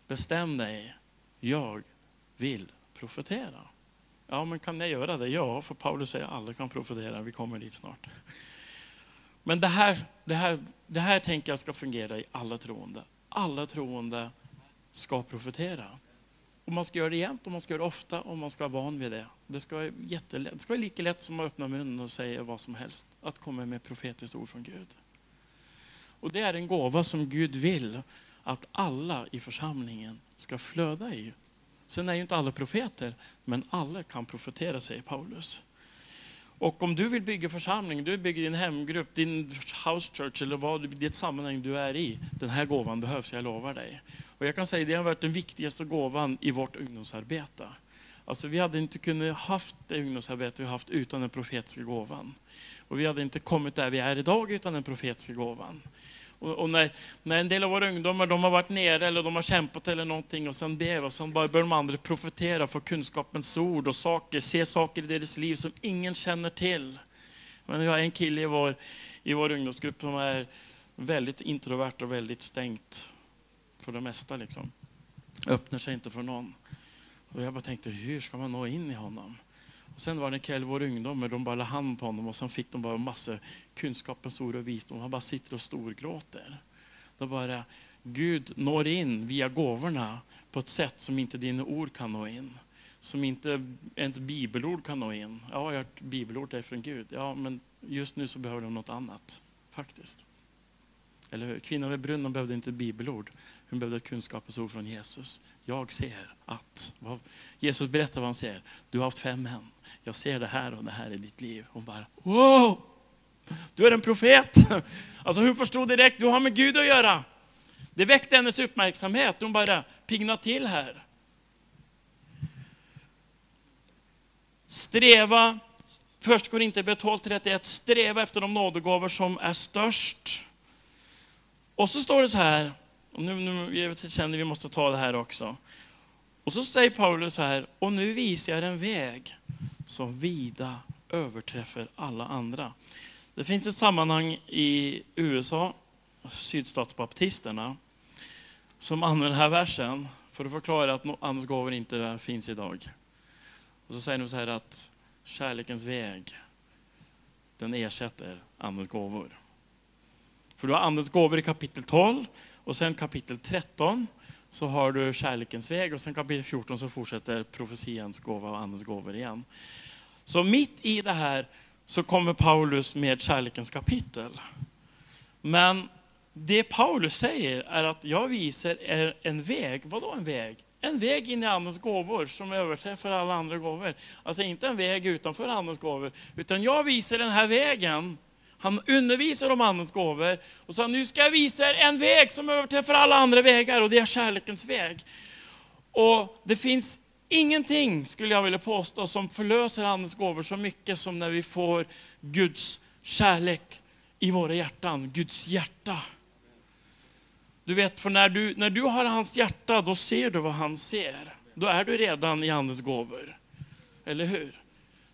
bestäm dig. Jag vill profetera. Ja, men kan jag göra det? Ja, för Paulus säger att alla kan profetera. Vi kommer dit snart. Men det här, det här, det här tänker jag ska fungera i alla troende. Alla troende ska profetera. Och man ska göra det jämt och man ska göra det ofta och man ska vara van vid det. Det ska vara jättelätt. Det ska vara lika lätt som att öppna munnen och säga vad som helst. Att komma med profetiskt ord från Gud. Och det är en gåva som Gud vill att alla i församlingen ska flöda i. Sen är ju inte alla profeter, men alla kan profetera, säger Paulus. Och om du vill bygga församling, du bygger din hemgrupp, din house church eller vad du, sammanhang du är i. Den här gåvan behövs, jag lovar dig. Och jag kan säga att det har varit den viktigaste gåvan i vårt ungdomsarbete. Alltså vi hade inte kunnat haft det ungdomsarbete vi haft utan den profetiska gåvan. Och vi hade inte kommit där vi är idag utan den profetiska gåvan. Och, och när, när, en del av våra ungdomar de har varit nere eller de har kämpat eller någonting och sen ber och sen börjar de andra profetera, få kunskapens ord och saker, se saker i deras liv som ingen känner till. Men vi har en kille i vår, i vår ungdomsgrupp som är väldigt introvert och väldigt stängt för det mesta. Liksom. Öppnar sig inte för någon. Och jag bara tänkte, hur ska man nå in i honom? Och sen var det en kväll, våra ungdomar, de bara la hand på honom och sen fick de bara massor kunskapens ord och visdom. Han bara sitter och storgråter. Då bara, Gud når in via gåvorna på ett sätt som inte dina ord kan nå in. Som inte ens bibelord kan nå in. Ja, jag har hört bibelord är från Gud. Ja, men just nu så behöver de något annat, faktiskt. Eller hur? Kvinnan vid brunnen behövde inte bibelord. Hon behövde kunskapens ord från Jesus. Jag ser att, Jesus berättar vad han ser. Du har haft fem män. Jag ser det här och det här i ditt liv. Hon bara, wow! Du är en profet. Alltså hon förstod direkt, du har med Gud att göra. Det väckte hennes uppmärksamhet. Hon bara pigna till här. Sträva, först går inte 12.31, sträva efter de nådegåvor som är störst. Och så står det så här, och nu, nu jag känner vi måste ta det här också. Och så säger Paulus så här, och nu visar jag en väg som vida överträffar alla andra. Det finns ett sammanhang i USA, sydstatsbaptisterna, som använder den här versen för att förklara att andens gåvor inte finns idag. Och så säger de så här att kärlekens väg, den ersätter andens gåvor. För du har andens gåvor i kapitel 12 och sen kapitel 13 så har du kärlekens väg och sen kapitel 14 så fortsätter profetians gåva och andens gåvor igen. Så mitt i det här så kommer Paulus med kärlekens kapitel. Men det Paulus säger är att jag visar er en väg. Vadå en väg? En väg in i Andens gåvor som överträffar alla andra gåvor. Alltså inte en väg utanför Andens gåvor, utan jag visar den här vägen han undervisar om Andens gåvor och sa nu ska jag visa er en väg som överträffar alla andra vägar och det är kärlekens väg. Och det finns ingenting, skulle jag vilja påstå, som förlöser Andens gåvor så mycket som när vi får Guds kärlek i våra hjärtan, Guds hjärta. Du vet, för när du, när du har hans hjärta, då ser du vad han ser. Då är du redan i Andens gåvor. Eller hur?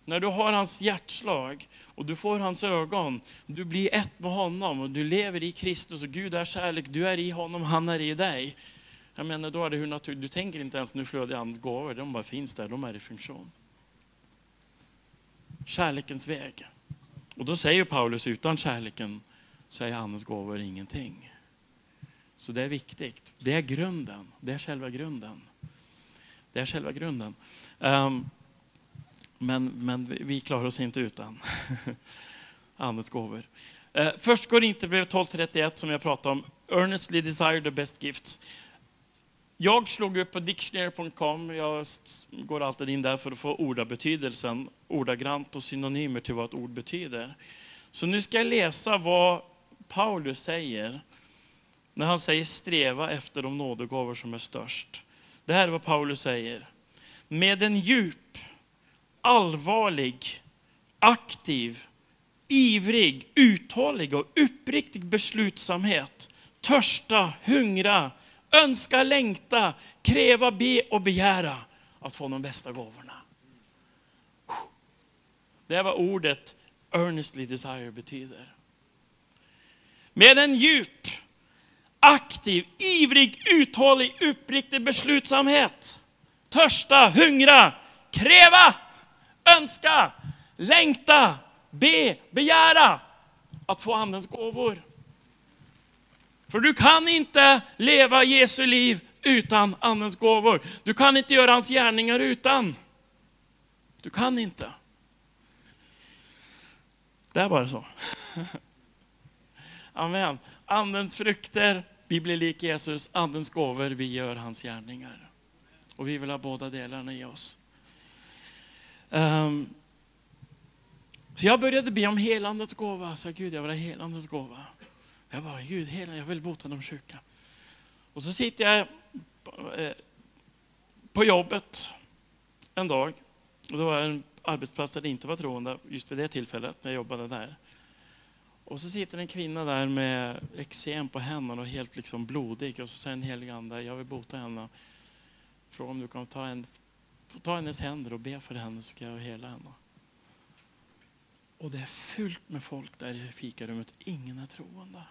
När du har hans hjärtslag och du får hans ögon, du blir ett med honom och du lever i Kristus och Gud är kärlek, du är i honom, han är i dig. Jag menar, då är det hur naturligt, du tänker inte ens nu flödar andens gåvor, de bara finns där, de är i funktion. Kärlekens väg. Och då säger Paulus, utan kärleken så är andens gåvor ingenting. Så det är viktigt. Det är grunden. Det är själva grunden. Det är själva grunden. Um, men, men vi klarar oss inte utan Andens gåvor. Eh, först går inte brev 12.31 som jag pratade om. Earnestly desire the best gifts. Jag slog upp på dictionary.com. Jag går alltid in där för att få ordabetydelsen, ordagrant och synonymer till vad ett ord betyder. Så nu ska jag läsa vad Paulus säger när han säger sträva efter de nådegåvor som är störst. Det här är vad Paulus säger. Med en djup allvarlig, aktiv, ivrig, uthållig och uppriktig beslutsamhet. Törsta, hungra, önska, längta, kräva, be och begära att få de bästa gåvorna. Det är vad ordet earnestly desire betyder. Med en djup, aktiv, ivrig, uthållig, uppriktig beslutsamhet. Törsta, hungra, kräva, önska, längta, be, begära att få Andens gåvor. För du kan inte leva Jesu liv utan Andens gåvor. Du kan inte göra hans gärningar utan. Du kan inte. Det är bara så. Amen. Andens frukter, vi blir lik Jesus. Andens gåvor, vi gör hans gärningar. Och vi vill ha båda delarna i oss. Um, Så jag började be om helandets gåva. Så Gud, jag vill ha helandets gåva. Jag bara, Gud, hela, jag vill bota de sjuka. Och så sitter jag eh, på jobbet en dag. Och det var en arbetsplats där det inte var troende just vid det tillfället när jag jobbade där. Och så sitter en kvinna där med eksem på händerna och helt liksom blodig. Och så säger en helig ande, jag vill bota henne. Fråga om du kan ta, en, ta hennes händer och be för henne så ska jag hela henne. Och det är fullt med folk där i fikarummet. Ingen är troende.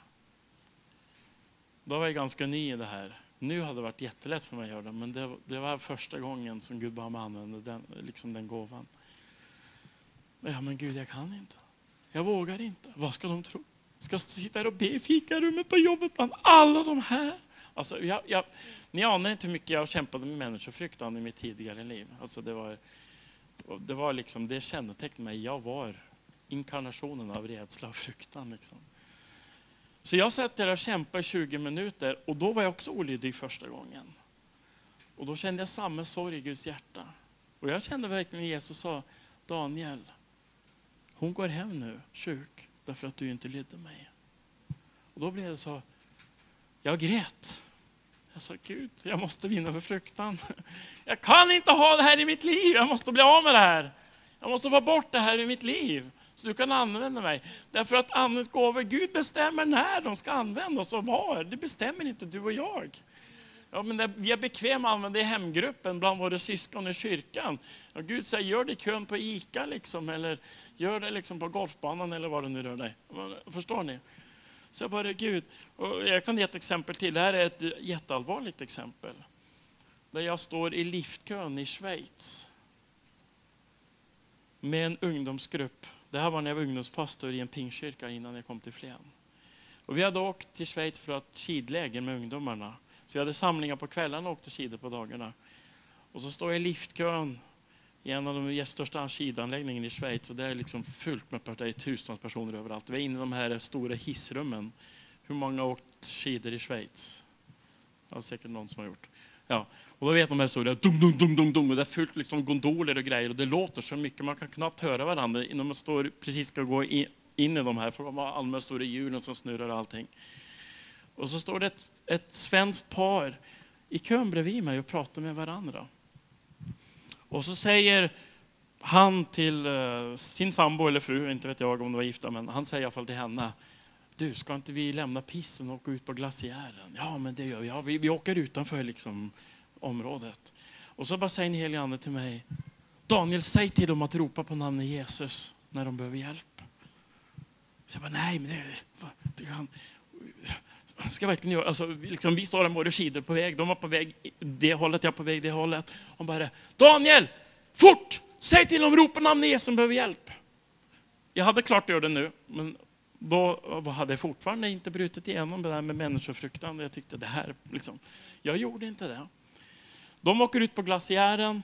Då var jag ganska ny i det här. Nu hade det varit jättelätt för mig att göra det, men det, det var första gången som Gud bad mig använda den, liksom den gåvan. Ja, men Gud, jag kan inte. Jag vågar inte. Vad ska de tro? Ska jag sitta här och be i fikarummet på jobbet bland alla de här? Alltså, jag, jag, ni anar inte hur mycket jag kämpade med människofruktan i mitt tidigare liv. Alltså, det, var, det, var liksom, det kännetecknade mig. Jag var inkarnationen av rädsla och fruktan. Liksom. Så jag satt där och kämpade i 20 minuter och då var jag också olydig första gången. Och då kände jag samma sorg i Guds hjärta. Och jag kände verkligen Jesus sa, Daniel, hon går hem nu sjuk därför att du inte lydde mig. Och då blev det så, jag grät. Jag sa, Gud, jag måste vinna för fruktan. Jag kan inte ha det här i mitt liv, jag måste bli av med det här. Jag måste få bort det här i mitt liv. Så du kan använda mig. Därför att Andens gåvor, Gud bestämmer när de ska användas och var. Det bestämmer inte du och jag. Ja, men det, vi är bekväma att använda det i hemgruppen bland våra syskon i kyrkan. Och Gud säger, gör det i kön på ICA liksom, eller gör det liksom på golfbanan eller vad det nu rör dig. Förstår ni? Så jag bara, Gud, och jag kan ge ett exempel till. Det här är ett jätteallvarligt exempel. Där jag står i liftkön i Schweiz med en ungdomsgrupp det här var när jag var ungdomspastor i en pingkyrka innan jag kom till Flen. Och vi hade åkt till Schweiz för att skidläger med ungdomarna. Så vi hade samlingar på kvällarna och åkte skidor på dagarna. Och så står jag i liftkön i en av de största skidanläggningarna i Schweiz. Och det är liksom fullt med tusentals personer överallt. Vi är inne i de här stora hissrummen. Hur många har åkt skidor i Schweiz? Det är säkert någon som har gjort. Ja. Och då vet man de här stora, dum, dum, dum, dum, dum, och det är fullt liksom gondoler och grejer och det låter så mycket, man kan knappt höra varandra innan man står, precis ska gå in, in i de här, för de har alla de stora hjulen som snurrar och allting. Och så står det ett, ett svenskt par i kön bredvid mig och pratar med varandra. Och så säger han till eh, sin sambo eller fru, inte vet jag om de var gifta, men han säger i alla fall till henne, du, ska inte vi lämna pissen och gå ut på glaciären? Ja, men det gör vi. Ja, vi, vi åker utanför liksom, området. Och så bara säger en helig ande till mig, Daniel, säg till dem att ropa på namnet Jesus när de behöver hjälp. Så jag bara, nej, men det, det kan... Ska jag verkligen göra? Alltså, liksom, vi står där med våra skidor på väg, de var på väg det hållet, jag på väg det hållet. Hon bara, Daniel, fort! Säg till dem, ropa namnet Jesus som behöver hjälp. Jag hade klart att göra det nu, men då hade jag fortfarande inte brutit igenom det där med människofruktan. Jag tyckte det här, liksom, jag gjorde inte det. De åker ut på glaciären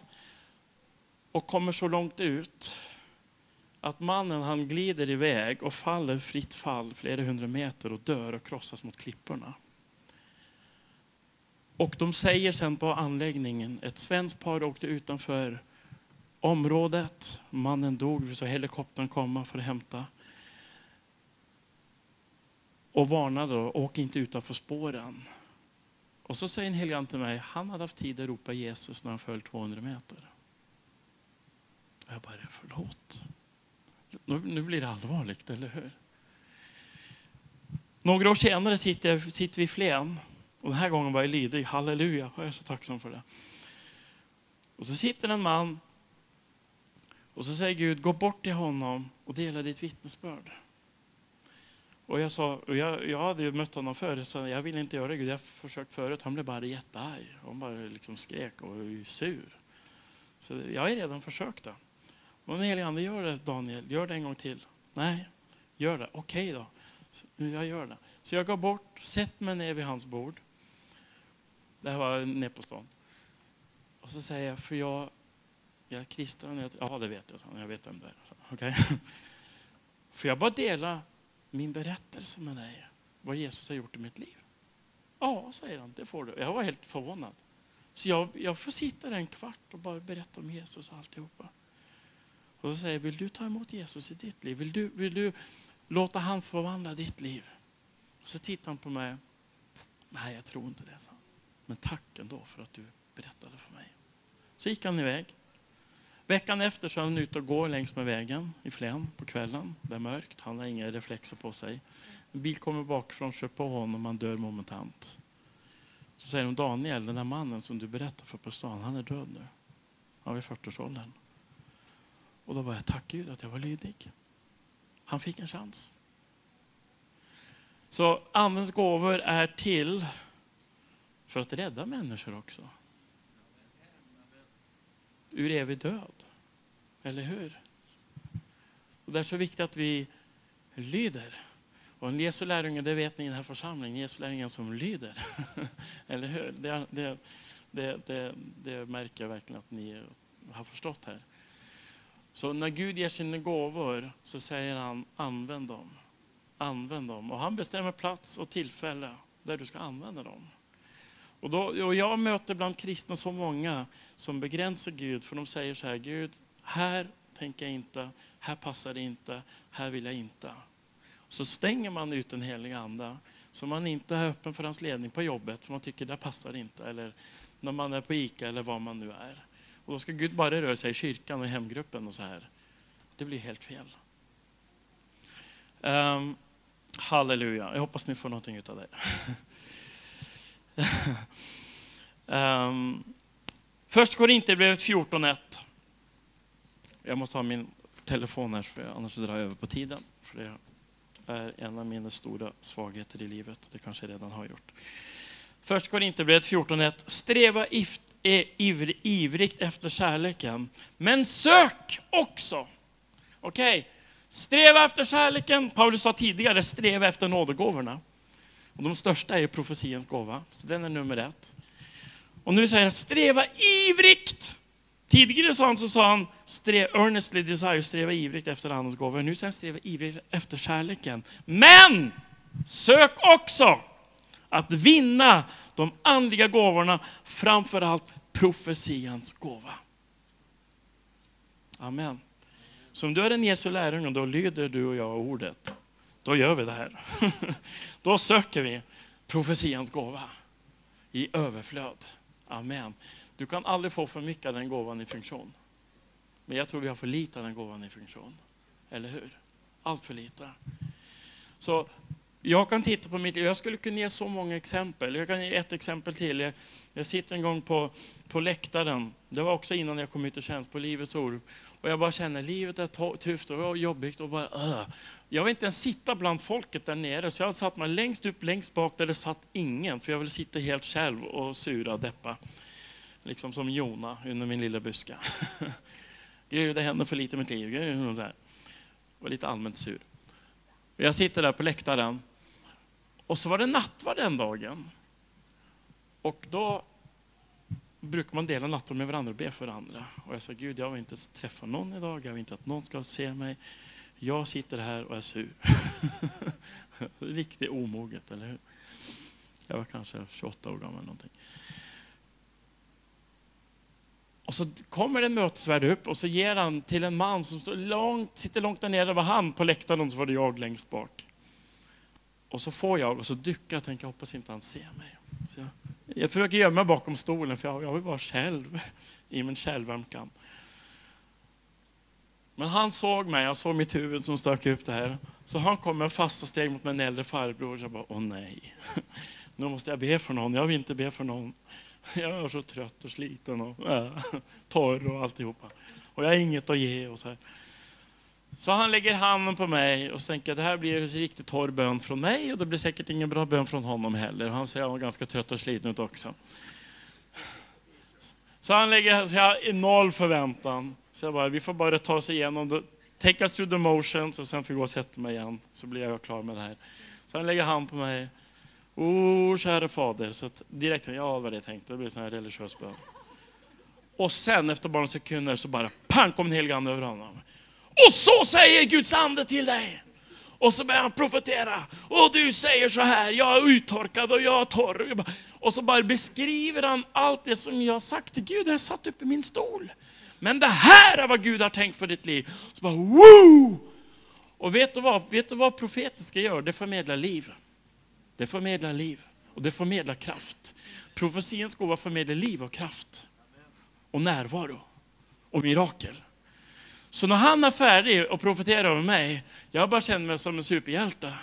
och kommer så långt ut att mannen han glider iväg och faller fritt fall flera hundra meter och dör och krossas mot klipporna. Och de säger sen på anläggningen, ett svenskt par åkte utanför området. Mannen dog, vi såg helikoptern komma för att hämta och varnade då, åk inte utanför spåren. Och så säger en helig till mig, han hade haft tid att ropa Jesus när han föll 200 meter. Och jag bara, förlåt. Nu, nu blir det allvarligt, eller hur? Några år senare sitter, jag, sitter vi i Flen. Och den här gången var jag lydig. Halleluja, jag är så tacksam för det. Och så sitter en man och så säger Gud, gå bort till honom och dela ditt vittnesbörd. Och jag sa, och jag, jag hade ju mött honom förr, så jag ville inte göra det. Jag har försökt förut. Han blev bara jättearg. Han bara liksom skrek och var sur. Så jag har redan försökt det. Och den helige Ande, gör det Daniel, gör det en gång till. Nej, gör det. Okej då. Så jag gör det. Så jag går bort, sätter mig ner vid hans bord. Det här var nere på stan. Och så säger jag, för jag, jag är kristen. Ja, det vet jag. Jag vet vem det är. Okej. Okay. För jag bara dela min berättelse med dig, vad Jesus har gjort i mitt liv? Ja, säger han, det får du. Jag var helt förvånad. Så jag, jag får sitta där en kvart och bara berätta om Jesus och alltihopa. Och så säger vill du ta emot Jesus i ditt liv? Vill du, vill du låta han förvandla ditt liv? Så tittar han på mig. Nej, jag tror inte det. Men tack ändå för att du berättade för mig. Så gick han iväg. Veckan efter så är han ute och går längs med vägen i Flen på kvällen. Det är mörkt, han har inga reflexer på sig. En bil kommer bakifrån, kör på honom, han dör momentant. Så säger de, Daniel, den där mannen som du berättade för på stan, han är död nu. Han var i 40-årsåldern. Och då var jag, tack Gud att jag var lydig. Han fick en chans. Så Andens gåvor är till för att rädda människor också. Ur evig död. Eller hur? Och det är så viktigt att vi lyder. Och en Jesu lärjunge, det vet ni i den här församlingen, Jesu lärjungen som lyder. Eller hur? Det, det, det, det, det märker jag verkligen att ni har förstått här. Så när Gud ger sina gåvor så säger han använd dem. Använd dem. Och han bestämmer plats och tillfälle där du ska använda dem. Och, då, och jag möter bland kristna så många som begränsar Gud för de säger så här, Gud, här tänker jag inte, här passar det inte, här vill jag inte. Så stänger man ut den heliga ande så man inte är öppen för hans ledning på jobbet för man tycker det passar inte. Eller när man är på ICA eller var man nu är. Och då ska Gud bara röra sig i kyrkan och i hemgruppen och så här. Det blir helt fel. Um, halleluja. Jag hoppas ni får någonting av det. um, först Korinthierbrevet 14.1. Jag måste ha min telefon här, för annars drar jag över på tiden. För det är en av mina stora svagheter i livet. Det kanske jag redan har gjort. Först Korinthierbrevet 14.1. Sträva är ivrigt efter kärleken, men sök också. Okej, okay. sträva efter kärleken. Paulus sa tidigare, sträva efter nådegåvorna. Och de största är profetiens gåva, så den är nummer ett. Och nu säger han, sträva ivrigt. Tidigare sa han, så sa han, sträva, earnestly desire, sträva ivrigt efter andens gåvor. Nu säger han, sträva ivrigt efter kärleken. Men sök också att vinna de andliga gåvorna, framför allt profetians gåva. Amen. Så om du är en Jesu lärjunge, då lyder du och jag ordet. Då gör vi det här. Då söker vi profetians gåva i överflöd. Amen. Du kan aldrig få för mycket av den gåvan i funktion. Men jag tror vi har för lite av den gåvan i funktion. Eller hur? Allt för lite. Så jag kan titta på mitt liv. Jag skulle kunna ge så många exempel. Jag kan ge ett exempel till. Jag, jag sitter en gång på, på läktaren. Det var också innan jag kom ut i tjänst på Livets Ord. Och jag bara känner livet är tufft och jobbigt. Och bara, uh. Jag vill inte ens sitta bland folket där nere. Så jag satt mig längst upp, längst bak där det satt ingen. För jag vill sitta helt själv och sura och deppa. Liksom som Jona under min lilla buska. Gud, det händer för lite i mitt liv. Gud, så här. var lite allmänt sur. Jag sitter där på läktaren och så var det nattvard den dagen. Och då brukar man dela nattvard med varandra och be för varandra. Och jag sa, Gud, jag vill inte träffa någon idag. Jag vill inte att någon ska se mig. Jag sitter här och är sur. Riktigt omoget, eller hur? Jag var kanske 28 år gammal. Någonting. Och så kommer en mötesvärd upp och så ger han till en man som långt, sitter långt där nere. Det var han på läktaren och så var det jag längst bak. Och så får jag och så dyker jag och tänker, hoppas inte han ser mig. Så jag, jag försöker gömma bakom stolen för jag, jag vill vara själv i min självömkan. Men han såg mig, jag såg mitt huvud som stök upp det här. Så han kom med fasta steg mot min äldre farbror. Jag bara, åh nej. Nu måste jag be för någon. Jag vill inte be för någon. Jag är så trött och sliten och äh, torr och alltihopa. Och jag har inget att ge. Och så, här. så han lägger handen på mig och tänker det här blir en riktigt torr bön från mig och det blir säkert ingen bra bön från honom heller. Han ser jag ganska trött och sliten ut också. Så han lägger så jag har noll förväntan. Så jag bara, vi får bara ta oss igenom det. Take us through the motions och sen får jag gå och sätta mig igen så blir jag klar med det här. Så han lägger hand på mig Oh, o käre fader. Så direkt, ja vad det tänkte, det blir en religiös bön. Och sen efter bara några sekunder så bara pang kom en helig ande över honom. Och så säger Guds ande till dig. Och så börjar han profetera. Och du säger så här, jag är uttorkad och jag är torr. Och så bara beskriver han allt det som jag har sagt till Gud. Jag satt upp i min stol. Men det här är vad Gud har tänkt för ditt liv. Så bara, Woo! Och vet du, vad? vet du vad profetiska gör? Det förmedlar liv. Det förmedlar liv och det förmedlar kraft. Profetians gåva förmedlar liv och kraft. Och närvaro. Och mirakel. Så när han är färdig och profeterar över mig, jag bara känner mig som en superhjälte.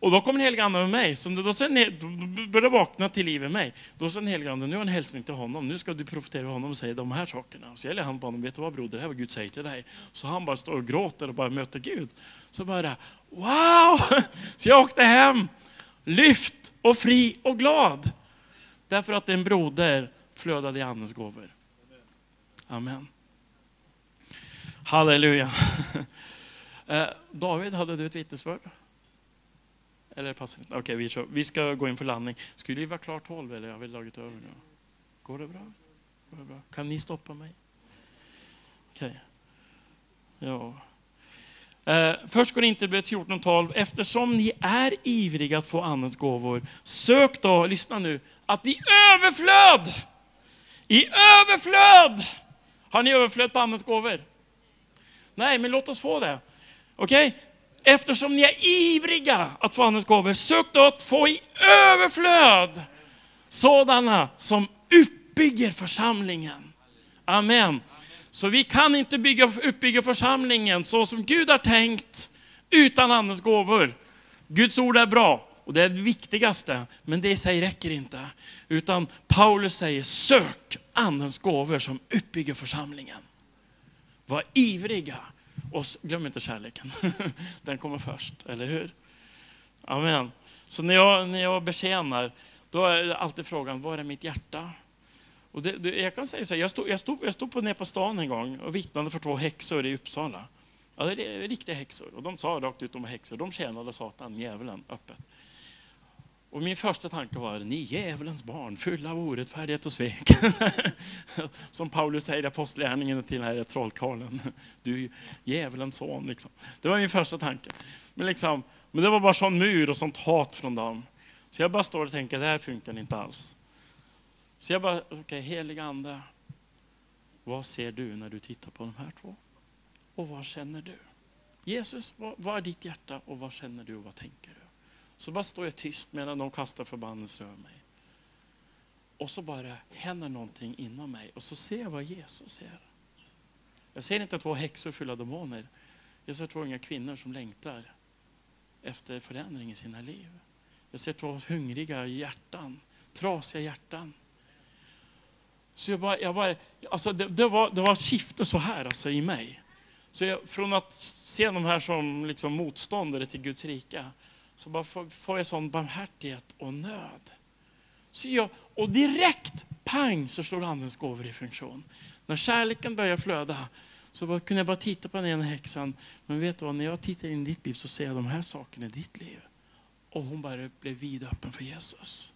Och då kommer den helige Ande med mig. Så då, sen, då börjar vakna till liv i mig. Då säger den helige Ande, nu har en hälsning till honom. Nu ska du profetera över honom och säga de här sakerna. Så gäller han på honom, vet du vad broder, det här är vad Gud säger till dig. Så han bara står och gråter och bara möter Gud. Så bara, wow! Så jag åkte hem, lyft och fri och glad. Därför att en broder flödade i Andens gåvor. Amen. Halleluja. Eh, David, hade du ett vittnesbörd? Eller passar inte? Okej, vi, vi ska gå in för landning. Skulle vi vara klart 12 eller har vi dragit över nu? Går det bra? Går det bra? Kan ni stoppa mig? Okej. Okay. Ja. Eh, först går inte 14.12. Eftersom ni är ivriga att få Andens gåvor, sök då, lyssna nu, att i överflöd, i överflöd, har ni överflöd på Andens gåvor? Nej, men låt oss få det. Okej? Okay? Eftersom ni är ivriga att få Andens gåvor, sök då att få i överflöd sådana som uppbygger församlingen. Amen. Så vi kan inte bygga, uppbygga församlingen så som Gud har tänkt utan Andens gåvor. Guds ord är bra och det är det viktigaste, men det i sig räcker inte. Utan Paulus säger sök Andens gåvor som uppbygger församlingen. Var ivriga och glöm inte kärleken. Den kommer först, eller hur? Amen. Så när jag, när jag betjänar, då är det alltid frågan, var är mitt hjärta? Och det, det, jag kan säga så här, jag stod, jag stod, jag stod på, nere på stan en gång och vittnade för två häxor i Uppsala. Ja, det är riktiga häxor. Och de sa rakt ut, de var häxor. De tjänade Satan, djävulen, öppet. Och min första tanke var, ni djävulens barn, fulla av orättfärdighet och svek. Som Paulus säger i Apostlagärningarna till den här trollkarlen. Du är djävulens son. Liksom. Det var min första tanke. Men, liksom, men det var bara sån mur och sånt hat från dem. Så jag bara står och tänker, det här funkar inte alls. Så jag bara, okej, okay, heliga ande. Vad ser du när du tittar på de här två? Och vad känner du? Jesus, vad, vad är ditt hjärta och vad känner du och vad tänker du? Så bara står jag tyst medan de kastar förbannelser över mig. Och så bara händer någonting inom mig och så ser jag vad Jesus ser. Jag ser inte två häxor fulla av demoner. Jag ser två unga kvinnor som längtar efter förändring i sina liv. Jag ser två hungriga hjärtan, trasiga hjärtan. Så jag bara, jag bara, alltså det, det, var, det var ett skifte så här alltså i mig. Så jag, från att se de här som liksom motståndare till Guds rike så bara får jag sån barmhärtighet och nöd. Så jag, och direkt, pang, så slår Andens gåvor i funktion. När kärleken börjar flöda så bara, kunde jag bara titta på den ena häxan. Men vet du vad, när jag tittar in i ditt liv så ser jag de här sakerna i ditt liv. Och hon bara blev vidöppen för Jesus.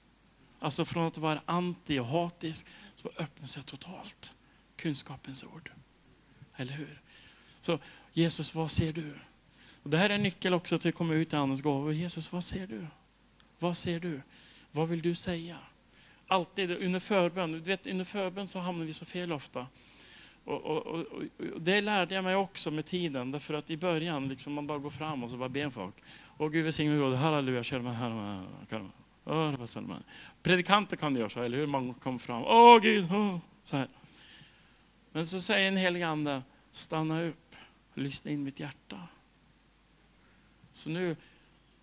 Alltså från att vara anti och hatisk så öppnar sig totalt. Kunskapens ord. Eller hur? Så Jesus, vad ser du? Och det här är en nyckel också till att komma ut i Andens gåvor. Jesus, vad ser du? Vad ser du? Vad vill du säga? Alltid under förbön. Du vet, under förbön så hamnar vi så fel ofta. Och, och, och, och, det lärde jag mig också med tiden. Därför att i början, liksom man bara går fram och så bara ber folk. Och Gud välsigne mig, halleluja, Predikanter kan göra så, eller hur? Man kommer fram, åh Gud, åh, så här. Men så säger en helig ande, stanna upp, lyssna in mitt hjärta. Så nu,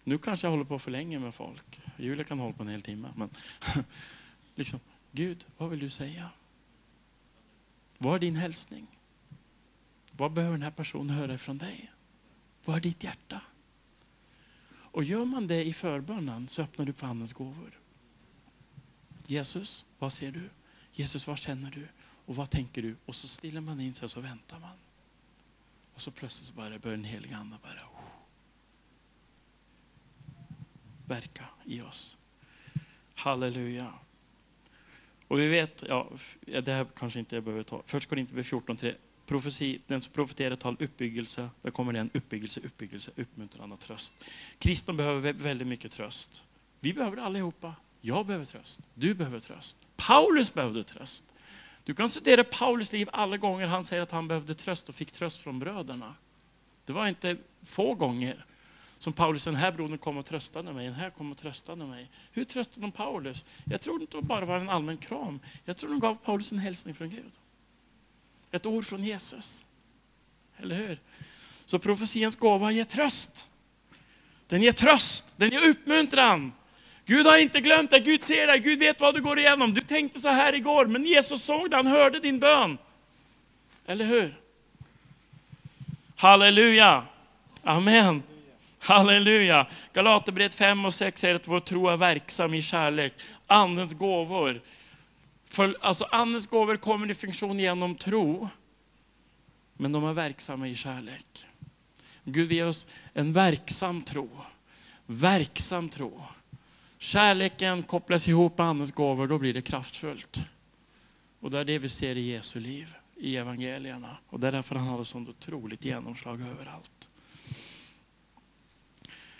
nu kanske jag håller på för länge med folk. Julia kan hålla på en hel timme. Men liksom, Gud, vad vill du säga? Vad är din hälsning? Vad behöver den här personen höra ifrån dig? Vad är ditt hjärta? Och gör man det i förbönen så öppnar du upp för Andens gåvor. Jesus, vad ser du? Jesus, vad känner du? Och vad tänker du? Och så stillar man in sig och så väntar man. Och så plötsligt så bara börjar den heliga Ande bara oh, verka i oss. Halleluja. Och vi vet, ja, det här kanske inte jag behöver ta, först Korintierbrevet 14, 3. Profesi, den som profeterar tal uppbyggelse, där kommer det en uppbyggelse, uppbyggelse, uppmuntran och tröst. Kristna behöver väldigt mycket tröst. Vi behöver det allihopa. Jag behöver tröst. Du behöver tröst. Paulus behövde tröst. Du kan studera Paulus liv alla gånger han säger att han behövde tröst och fick tröst från bröderna. Det var inte få gånger som Paulus, den här brodern kom och tröstade mig, den här kom och tröstade mig. Hur tröstade de Paulus? Jag tror inte det bara var en allmän kram. Jag tror de gav Paulus en hälsning från Gud. Ett ord från Jesus. Eller hur? Så profetians gåva ger tröst. Den ger tröst, den ger uppmuntran. Gud har inte glömt dig, Gud ser dig, Gud vet vad du går igenom. Du tänkte så här igår, men Jesus såg det, han hörde din bön. Eller hur? Halleluja! Amen. Halleluja! Galaterbrevet 5 och 6 säger att vår tro är verksam i kärlek. Andens gåvor. För, alltså andens gåvor kommer i funktion genom tro. Men de är verksamma i kärlek. Gud ger oss en verksam tro. Verksam tro. Kärleken kopplas ihop med andens gåvor, då blir det kraftfullt. Och det är det vi ser i Jesu liv, i evangelierna. Och det är därför han har ett sånt otroligt genomslag överallt.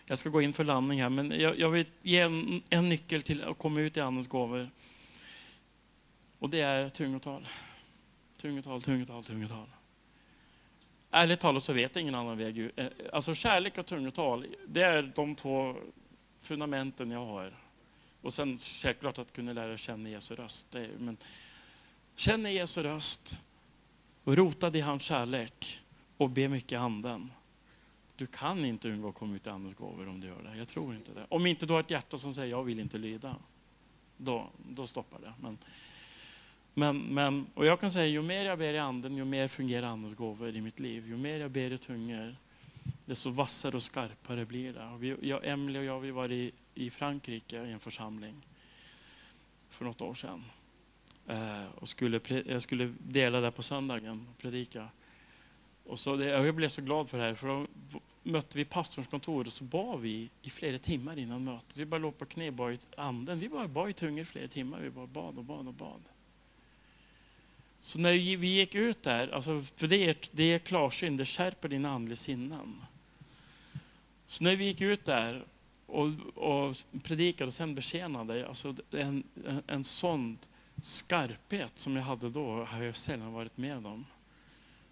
Jag ska gå in för landning här, men jag, jag vill ge en, en, nyckel till att komma ut i Andens gåvor. Och det är tungotal. Tungotal, tungotal, tungotal. Ärligt talat så vet jag ingen annan väg. Eh, alltså kärlek och tungotal, det är de två fundamenten jag har. Och sen självklart att kunna lära känna Jesu röst. Är, men känna Jesu röst, och rotad i hans kärlek och be mycket i anden. Du kan inte undgå att komma ut i Andens gåvor om du gör det. Jag tror inte det. Om inte du har ett hjärta som säger jag vill inte lyda. Då, då stoppar det. Men, men, men, och jag kan säga ju mer jag ber i anden, ju mer fungerar Andens gåvor i mitt liv. Ju mer jag ber i tungor, desto vassare och skarpare blir det. Och vi, jag, Emily och jag vi var i, i Frankrike i en församling för något år sedan. Eh, och skulle, jag skulle dela det på söndagen, predika. Och så det, jag blev så glad för det här, för då mötte vi pastorns kontor och så bad vi i flera timmar innan mötet. Vi bara låg på knä och bad i anden. Vi bara bad i tungor i flera timmar. Vi bara bad och bad och bad. Så när vi gick ut där, alltså, för det är, det är klarsyn, det skärper dina andliga sinnen. Så när vi gick ut där och, och predikade och sen betjänade, alltså en, en, en sån skarphet som jag hade då har jag sällan varit med om.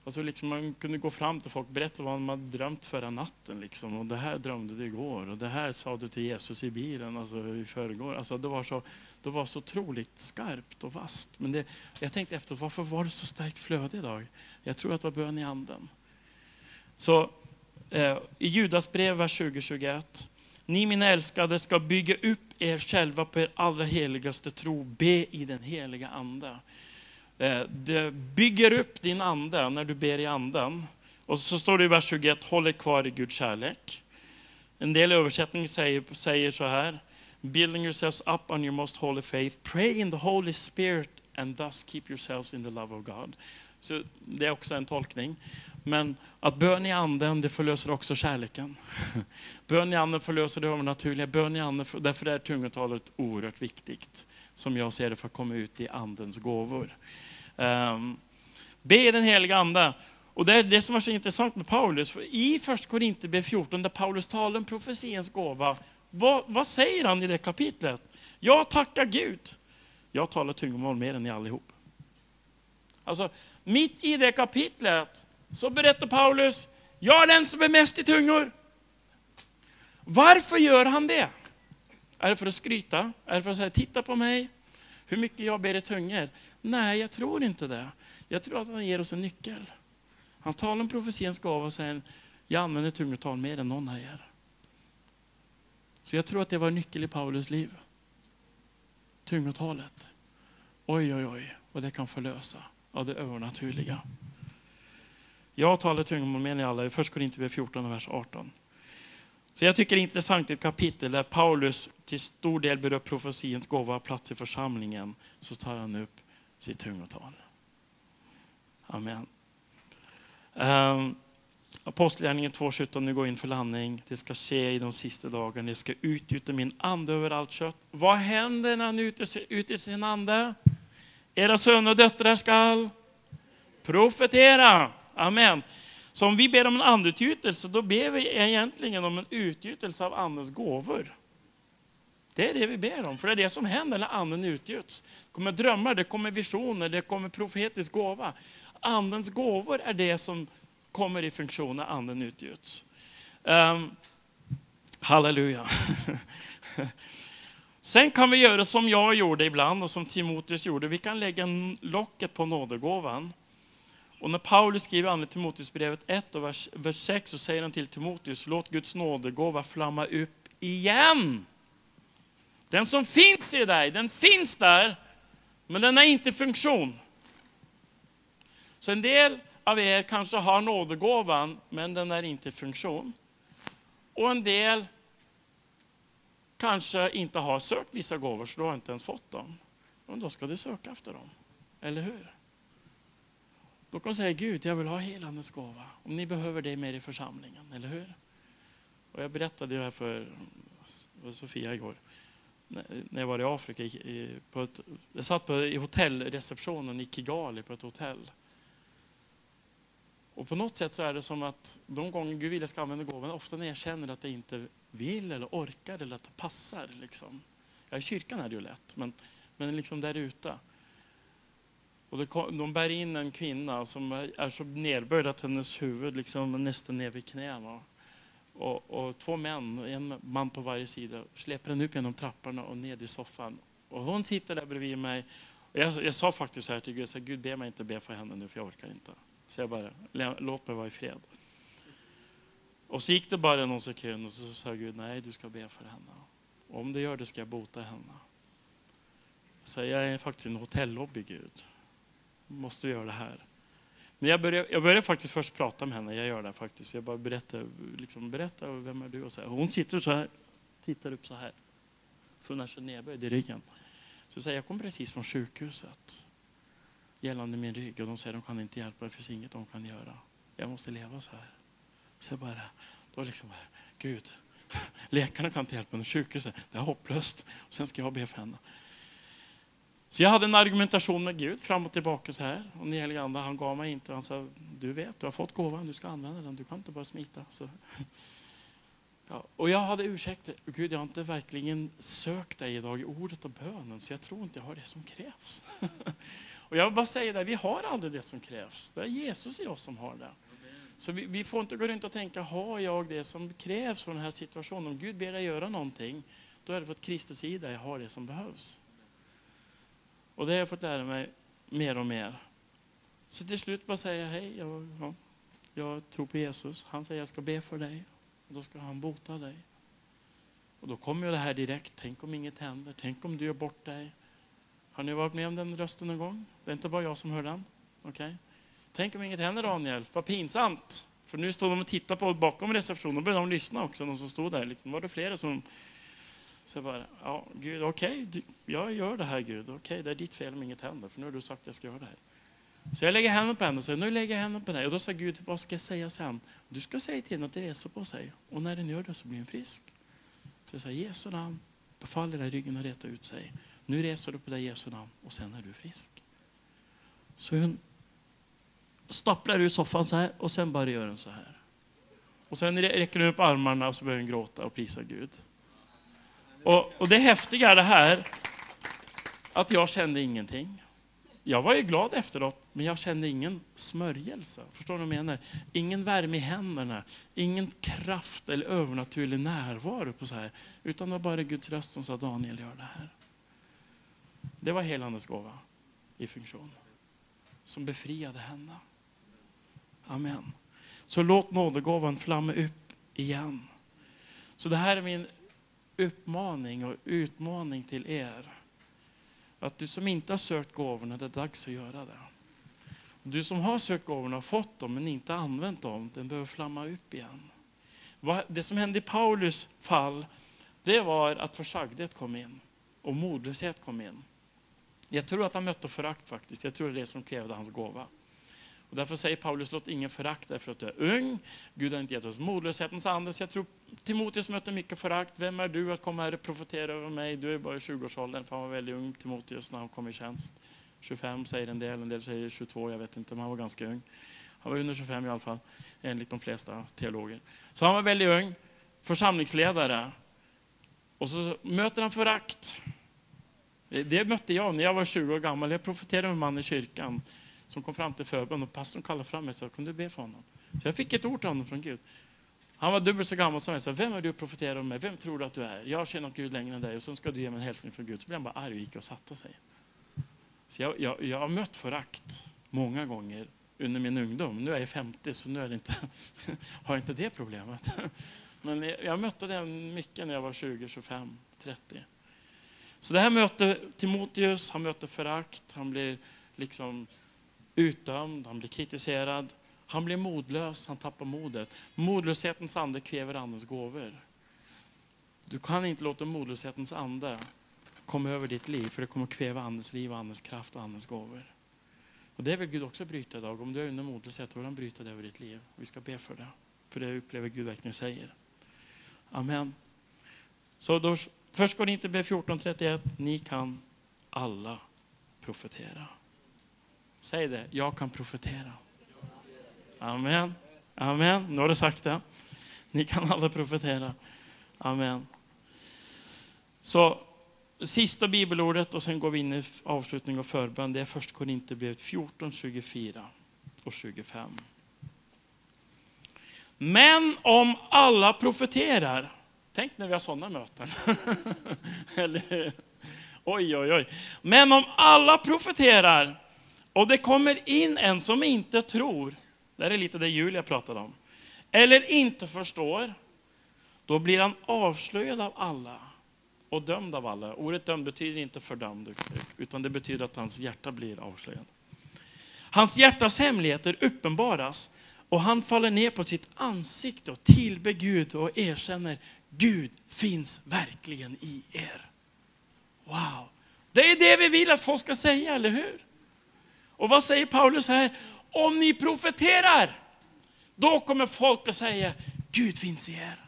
Alltså liksom man kunde gå fram till folk och berätta vad man hade drömt förra natten. Liksom. Och det här drömde du igår och det här sa du till Jesus i bilen alltså, i förrgår. Alltså, det, var så, det var så otroligt skarpt och vasst. Men det, jag tänkte efter, varför var det så starkt flöde idag? Jag tror att det var bön i anden. Så eh, i Judas brev, vers 20-21. Ni mina älskade ska bygga upp er själva på er allra heligaste tro. Be i den heliga ande. Eh, det bygger upp din ande när du ber i anden. Och så står det i vers 21, håll er kvar i Guds kärlek. En del översättningar säger, säger så här, building yourselves up on your most holy faith, pray in the Holy Spirit and thus keep yourselves in the love of God. Så det är också en tolkning. Men att bön i anden, det förlöser också kärleken. Bön i anden förlöser det övernaturliga. Bön i anden, därför är tungotalet oerhört viktigt, som jag ser det, för att komma ut i andens gåvor. Um, be den heliga ande. Och det är det som var så intressant med Paulus. För I första Korinthierbrevet 14, där Paulus talar om profetiens gåva, vad, vad, säger han i det kapitlet? Jag tackar Gud. Jag talar tungomål mer än ni allihop. Alltså, mitt i det kapitlet så berättar Paulus, jag är den som är mest i tungor. Varför gör han det? Är det för att skryta? Är det för att säga, titta på mig? Hur mycket jag ber i tungor? Nej, jag tror inte det. Jag tror att han ger oss en nyckel. Han talar om profetians gåva och säger, jag använder tungotal mer än någon av er. Så jag tror att det var en nyckel i Paulus liv. Tungotalet. Oj, oj, oj, vad det kan förlösa av det övernaturliga. Jag talar tungomål med ni alla i 1 Korinthierbrevet 14, vers 18. Så jag tycker det är intressant i ett kapitel där Paulus till stor del berör profetiens gåva plats i församlingen. Så tar han upp sitt tungotal. Amen. Ehm, um, Apostlagärningen 2.17, nu går in för landning. Det ska ske i de sista dagarna. Jag ska utgjuta min ande över allt kött. Vad händer när han utgjuter sin ande? Era söner och döttrar skall profetera. Amen. Så om vi ber om en andutgjutelse, då ber vi egentligen om en utgjutelse av andens gåvor. Det är det vi ber om, för det är det som händer när anden utgjuts. Det kommer drömmar, det kommer visioner, det kommer profetisk gåva. Andens gåvor är det som kommer i funktion när anden utgjuts. Um, halleluja. Sen kan vi göra som jag gjorde ibland och som Timoteus gjorde. Vi kan lägga locket på nådegåvan. Och när Paulus skriver andra Timoteusbrevet 1 och vers, vers 6 så säger han till Timoteus, låt Guds nådegåva flamma upp igen. Den som finns i dig, den finns där, men den är inte funktion. Så en del av er kanske har nådegåvan, men den är inte funktion. Och en del kanske inte har sökt vissa gåvor, så du har inte ens fått dem. Men då ska du söka efter dem, eller hur? Då kan du säga, Gud, jag vill ha helandets gåva. Om ni behöver det mer i församlingen, eller hur? Och jag berättade det här för Sofia igår, när jag var i Afrika. På ett, jag satt på, i hotellreceptionen i Kigali på ett hotell. Och på något sätt så är det som att de gånger Gud vill jag ska använda gåvan, ofta när jag känner att jag inte vill eller orkar eller att det passar. Liksom. Ja, I kyrkan är det ju lätt, men, men liksom där ute. Och det, de bär in en kvinna som är så nerböjd att hennes huvud liksom nästan ner vid knäna. Och, och, två män, en man på varje sida, släpper henne upp genom trapporna och ned i soffan. Och hon sitter där bredvid mig. Och jag, jag sa faktiskt så här till Gud, så här, Gud be mig inte be för henne nu för jag orkar inte. Så jag bara, låt mig vara i fred. Och så gick det bara någon sekund och så sa Gud, nej du ska be för henne. Och om du gör det ska jag bota henne. Så jag är faktiskt en hotellobby Gud. Måste göra det här. Men jag började, jag började faktiskt först prata med henne, jag gör det faktiskt. Jag bara berättar, liksom, berättar vem är du? Och så här. Hon sitter så här, tittar upp så här. För hon är så nedböjd i ryggen. Så säger, jag kom precis från sjukhuset gällande min rygg och de säger de kan inte hjälpa, det finns inget de kan göra. Jag måste leva så här. Så jag bara, då liksom, Gud, läkarna kan inte hjälpa mig, sjukhuset, det är hopplöst. Och sen ska jag be för henne. Så jag hade en argumentation med Gud fram och tillbaka så här. Och den helige Ande han gav mig inte. Han sa, du vet, du har fått gåvan, du ska använda den. Du kan inte bara smita. Så. Ja, och jag hade ursäkter. Gud, jag har inte verkligen sökt dig idag i ordet och bönen, så jag tror inte jag har det som krävs. och jag vill bara säga det, vi har aldrig det som krävs. Det är Jesus i oss som har det. Så vi, vi, får inte gå runt och tänka, har jag det som krävs för den här situationen? Om Gud ber dig göra någonting, då är det för att Kristus i dig har det som behövs. Och det har jag fått lära mig mer och mer. Så till slut bara säga hej, jag, ja, jag tror på Jesus. Han säger jag ska be för dig. Och då ska han bota dig. Och då kommer det här direkt. Tänk om inget händer. Tänk om du gör bort dig. Har ni varit med om den rösten någon gång? Det är inte bara jag som hör den. Okay? Tänk om inget händer Daniel. Vad pinsamt. För nu står de och tittar på bakom receptionen. Då börjar de lyssna också, de som stod där. Liksom, var det flera som så jag bara, ja, Gud, okej, okay, jag gör det här Gud. Okej, okay, det är ditt fel om inget händer, för nu har du sagt att jag ska göra det här. Så jag lägger händerna på henne och säger, nu lägger jag händerna på dig. Och då sa Gud, vad ska jag säga sen? Du ska säga till henne att det reser på sig. Och när den gör det så blir den frisk. Så jag säger, Jesu namn, befall den här ryggen att räta ut sig. Nu reser du på dig Jesu namn och sen är du frisk. Så hon stapplar ur soffan så här och sen bara gör hon så här. Och sen räcker hon upp armarna och så börjar hon gråta och prisa Gud. Och, och det häftiga är det här, att jag kände ingenting. Jag var ju glad efteråt, men jag kände ingen smörjelse. Förstår du vad jag menar? Ingen värme i händerna, ingen kraft eller övernaturlig närvaro. på så här. Utan det var bara Guds röst som sa Daniel, gör det här. Det var helandets gåva i funktion. Som befriade henne. Amen. Så låt nådegåvan flamma upp igen. Så det här är min uppmaning och utmaning till er. Att du som inte har sökt gåvorna, det är dags att göra det. Du som har sökt gåvorna och fått dem men inte använt dem, den behöver flamma upp igen. Det som hände i Paulus fall, det var att försagdhet kom in och modlöshet kom in. Jag tror att han mötte förakt faktiskt. Jag tror det är det som krävde hans gåva. Och därför säger Paulus, låt ingen förakta dig för att du är ung. Gud har inte gett oss modlöshetens ande. Så jag tror Timoteus möter mycket förakt. Vem är du att komma här och profetera över mig? Du är bara i 20-årsåldern, för han var väldigt ung, Timoteus, när han kom i tjänst. 25 säger en del, en del säger 22, jag vet inte, men han var ganska ung. Han var under 25 i alla fall, enligt de flesta teologer. Så han var väldigt ung, församlingsledare. Och så möter han förakt. Det mötte jag när jag var 20 år gammal. Jag profeterade med en man i kyrkan som kom fram till förbön och pastorn kallade fram mig och sa, kan du be för honom? Så jag fick ett ord till honom från Gud. Han var dubbelt så gammal som jag. Så vem är du profeterar om mig? Vem tror du att du är? Jag har tjänat Gud längre än dig och så ska du ge mig en hälsning från Gud. Så blev han bara arg och gick och satte sig. Så jag, jag, jag har mött förakt många gånger under min ungdom. Nu är jag 50 så nu är det inte, har jag inte det problemet. Men jag mötte det mycket när jag var 20, 25, 30. Så det här möter Timoteus, han möter förakt, han blir liksom utdömd, han blir kritiserad. Han blir modlös, han tappar modet. Modlöshetens ande kväver andens gåvor. Du kan inte låta modlöshetens ande komma över ditt liv, för det kommer kväva andens liv, andens kraft och andens gåvor. Och det vill Gud också bryta idag. Om du är under modlöshet, vill han bryta det över ditt liv. Vi ska be för det. För det upplever Gud verkligen säger. Amen. Så då, först går ni inte be 14.31. Ni kan alla profetera. Säg det, jag kan profetera. Amen. Amen. Nu har du sagt det. Ni kan alla profetera. Amen. Så sista bibelordet och sen går vi in i avslutning och förbön. Det är först Korinthierbrevet 14, 24 och 25. Men om alla profeterar. Tänk när vi har sådana möten. Eller, oj, oj, oj. Men om alla profeterar och det kommer in en som inte tror det är lite det Julia pratade om. Eller inte förstår. Då blir han avslöjad av alla och dömd av alla. Ordet dömd betyder inte fördömd, utan det betyder att hans hjärta blir avslöjad. Hans hjärtas hemligheter uppenbaras och han faller ner på sitt ansikte och tillber Gud och erkänner Gud finns verkligen i er. Wow! Det är det vi vill att folk ska säga, eller hur? Och vad säger Paulus här? Om ni profeterar, då kommer folk att säga Gud finns i er.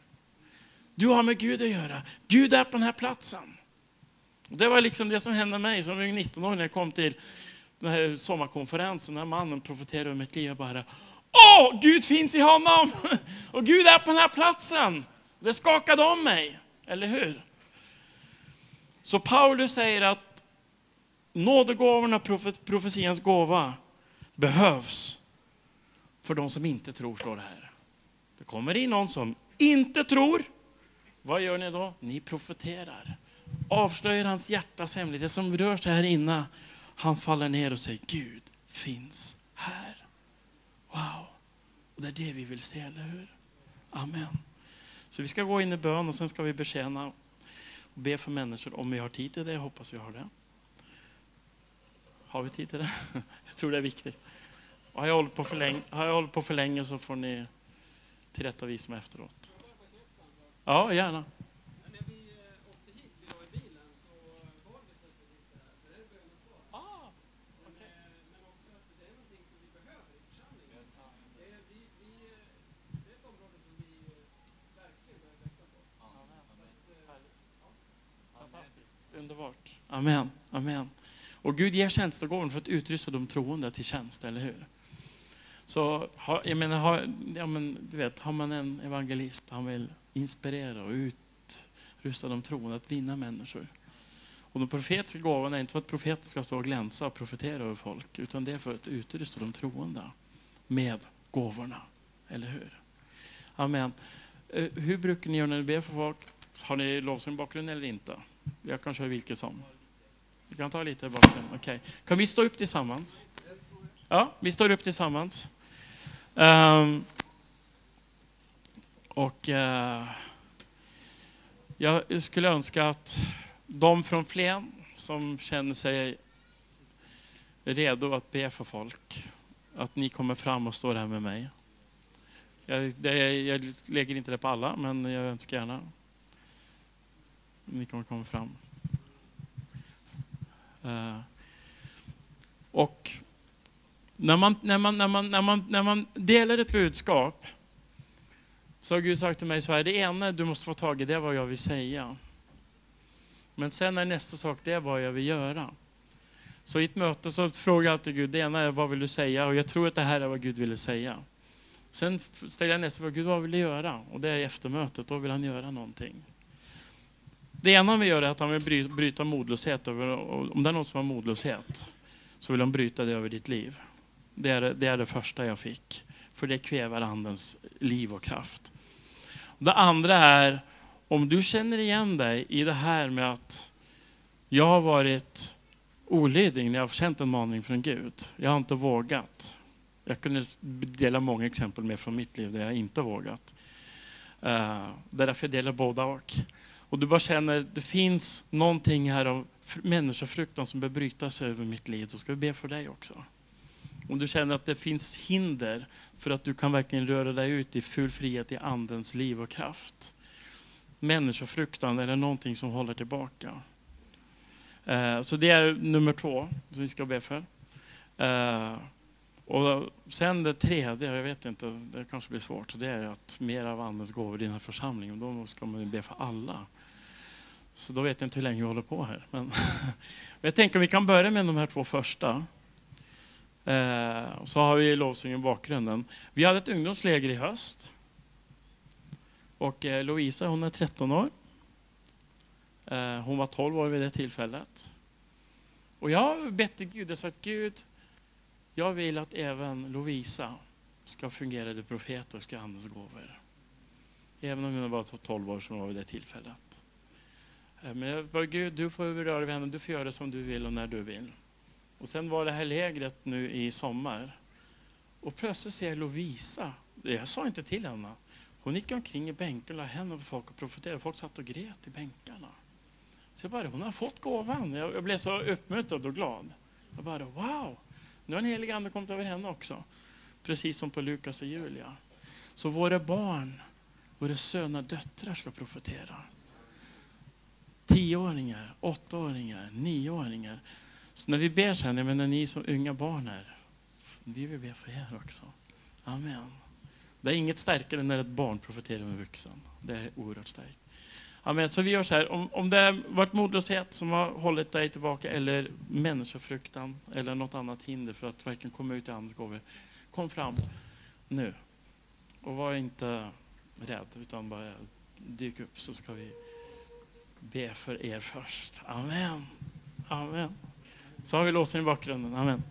Du har med Gud att göra. Gud är på den här platsen. Det var liksom det som hände mig som 19 år när jag kom till den här sommarkonferensen. Den här mannen profeterade om mitt liv. Jag bara, Åh, Gud finns i honom! Och Gud är på den här platsen. Det skakade om mig, eller hur? Så Paulus säger att nådegåvorna, profetians gåva, behövs för de som inte tror, står det här. Det kommer in någon som inte tror. Vad gör ni då? Ni profeterar. Avslöjar hans hjärtas hemlighet, det som rör sig här inne. Han faller ner och säger Gud finns här. Wow! Och det är det vi vill se, eller hur? Amen. Så vi ska gå in i bön och sen ska vi betjäna och be för människor om vi har tid till det. Jag hoppas vi har det. Har vi tid till det? Jag tror det är viktigt. Har jag hållit på för länge, har jag hållit på för länge så får ni tillrättavisa mig efteråt. Ja, gärna. Underbart. Amen. Amen. Och Gud ger tjänstegåvan för att utrusta de troende till tjänst, eller hur? Så jag menar, har, ja, men, du vet, har man en evangelist, han vill inspirera och utrusta de troende att vinna människor. Och de profetiska gåvorna är inte för att profeten ska stå och glänsa och profetera över folk, utan det är för att utrusta de troende med gåvorna. Eller hur? Amen. Eh, hur brukar ni göra när ni ber för folk? Har ni lovsång eller inte? Jag kan köra vilket som. Vi kan ta lite i. Okay. Kan vi stå upp tillsammans? Ja, vi står upp tillsammans. Um, och uh, jag skulle önska att de från Flen som känner sig redo att be för folk, att ni kommer fram och står här med mig. Jag, det, jag lägger inte det på alla, men jag önskar gärna ni kommer komma fram. Eh, och när man, när, man, när, man, när, man, när man delar ett budskap så har Gud sagt till mig så här, det ena du måste få tag i det är vad jag vill säga. Men sen är nästa sak, det är vad jag vill göra. Så i ett möte så frågar jag alltid Gud, det ena är vad vill du säga? Och jag tror att det här är vad Gud ville säga. Sen ställer jag nästa fråga, Gud vad vill du göra? Och det är efter mötet, då vill han göra någonting. Det ena vi gör är att han vill bryta modlöshet. över- och Om det är någon som har modlöshet så vill han bryta det över ditt liv. Det är det, är det första jag fick. För det kväver andens liv och kraft. Det andra är om du känner igen dig i det här med att jag har varit olydig när jag har känt en maning från Gud. Jag har inte vågat. Jag kunde dela många exempel med från mitt liv där jag inte vågat. Uh, därför jag delar båda och. Och du bara känner det finns någonting här av människofruktan som bör brytas över mitt liv. Då ska vi be för dig också. Om du känner att det finns hinder för att du kan verkligen röra dig ut i full frihet i andens liv och kraft. Människofruktan eller någonting som håller tillbaka. Eh, Så det är nummer två som vi ska be för. Eh, Och sen det tredje, jag vet inte, det kanske blir svårt, det är att mer av andens gåvor i den här församlingen. Då ska man ju be för alla. Så då vet jag inte hur länge vi håller på här. Men, men jag tänker att vi kan börja med de här två första. Eh, så har vi lovsången i bakgrunden. Vi hade ett ungdomsläger i höst. Och eh, Lovisa hon är 13 år. Eh, hon var 12 år vid det tillfället. Och jag har bett till Gud, jag sa att Gud, jag vill att även Lovisa ska fungera i det profetiska andens gåvor. Även om hon var 12 år som var vid det tillfället. Eh, men jag bara, Gud, du får röra vid henne, du får göra som du vill och när du vill. Och sen var det här lägret nu i sommar. Och plötsligt ser jag Lovisa. Jag sa inte till henne. Hon gick omkring i bänken och la händerna på folk och profeterade. Folk satt och grät i bänkarna. Så jag bara, hon har fått gåvan. Jag, jag blev så uppmuntrad och glad. Jag bara, wow! Nu har en helig ande kommit över henne också. Precis som på Lukas och Julia. Så våra barn, våra söner och döttrar ska profetera. Tioåringar, åttaåringar, nioåringar. Så när vi ber så här, när ni som unga barn här, vi vill be för er också. Amen. Det är inget starkare än när ett barn profeterar med en vuxen. Det är oerhört starkt. Amen. Så vi gör så här, om, om det har varit modlöshet som har hållit dig tillbaka eller människofruktan eller något annat hinder för att verkligen komma ut i Andens gåvor. Kom fram nu. Och var inte rädd utan bara dyk upp så ska vi be för er först. Amen. Amen. Så har vi låsen i bakgrunden. Amen.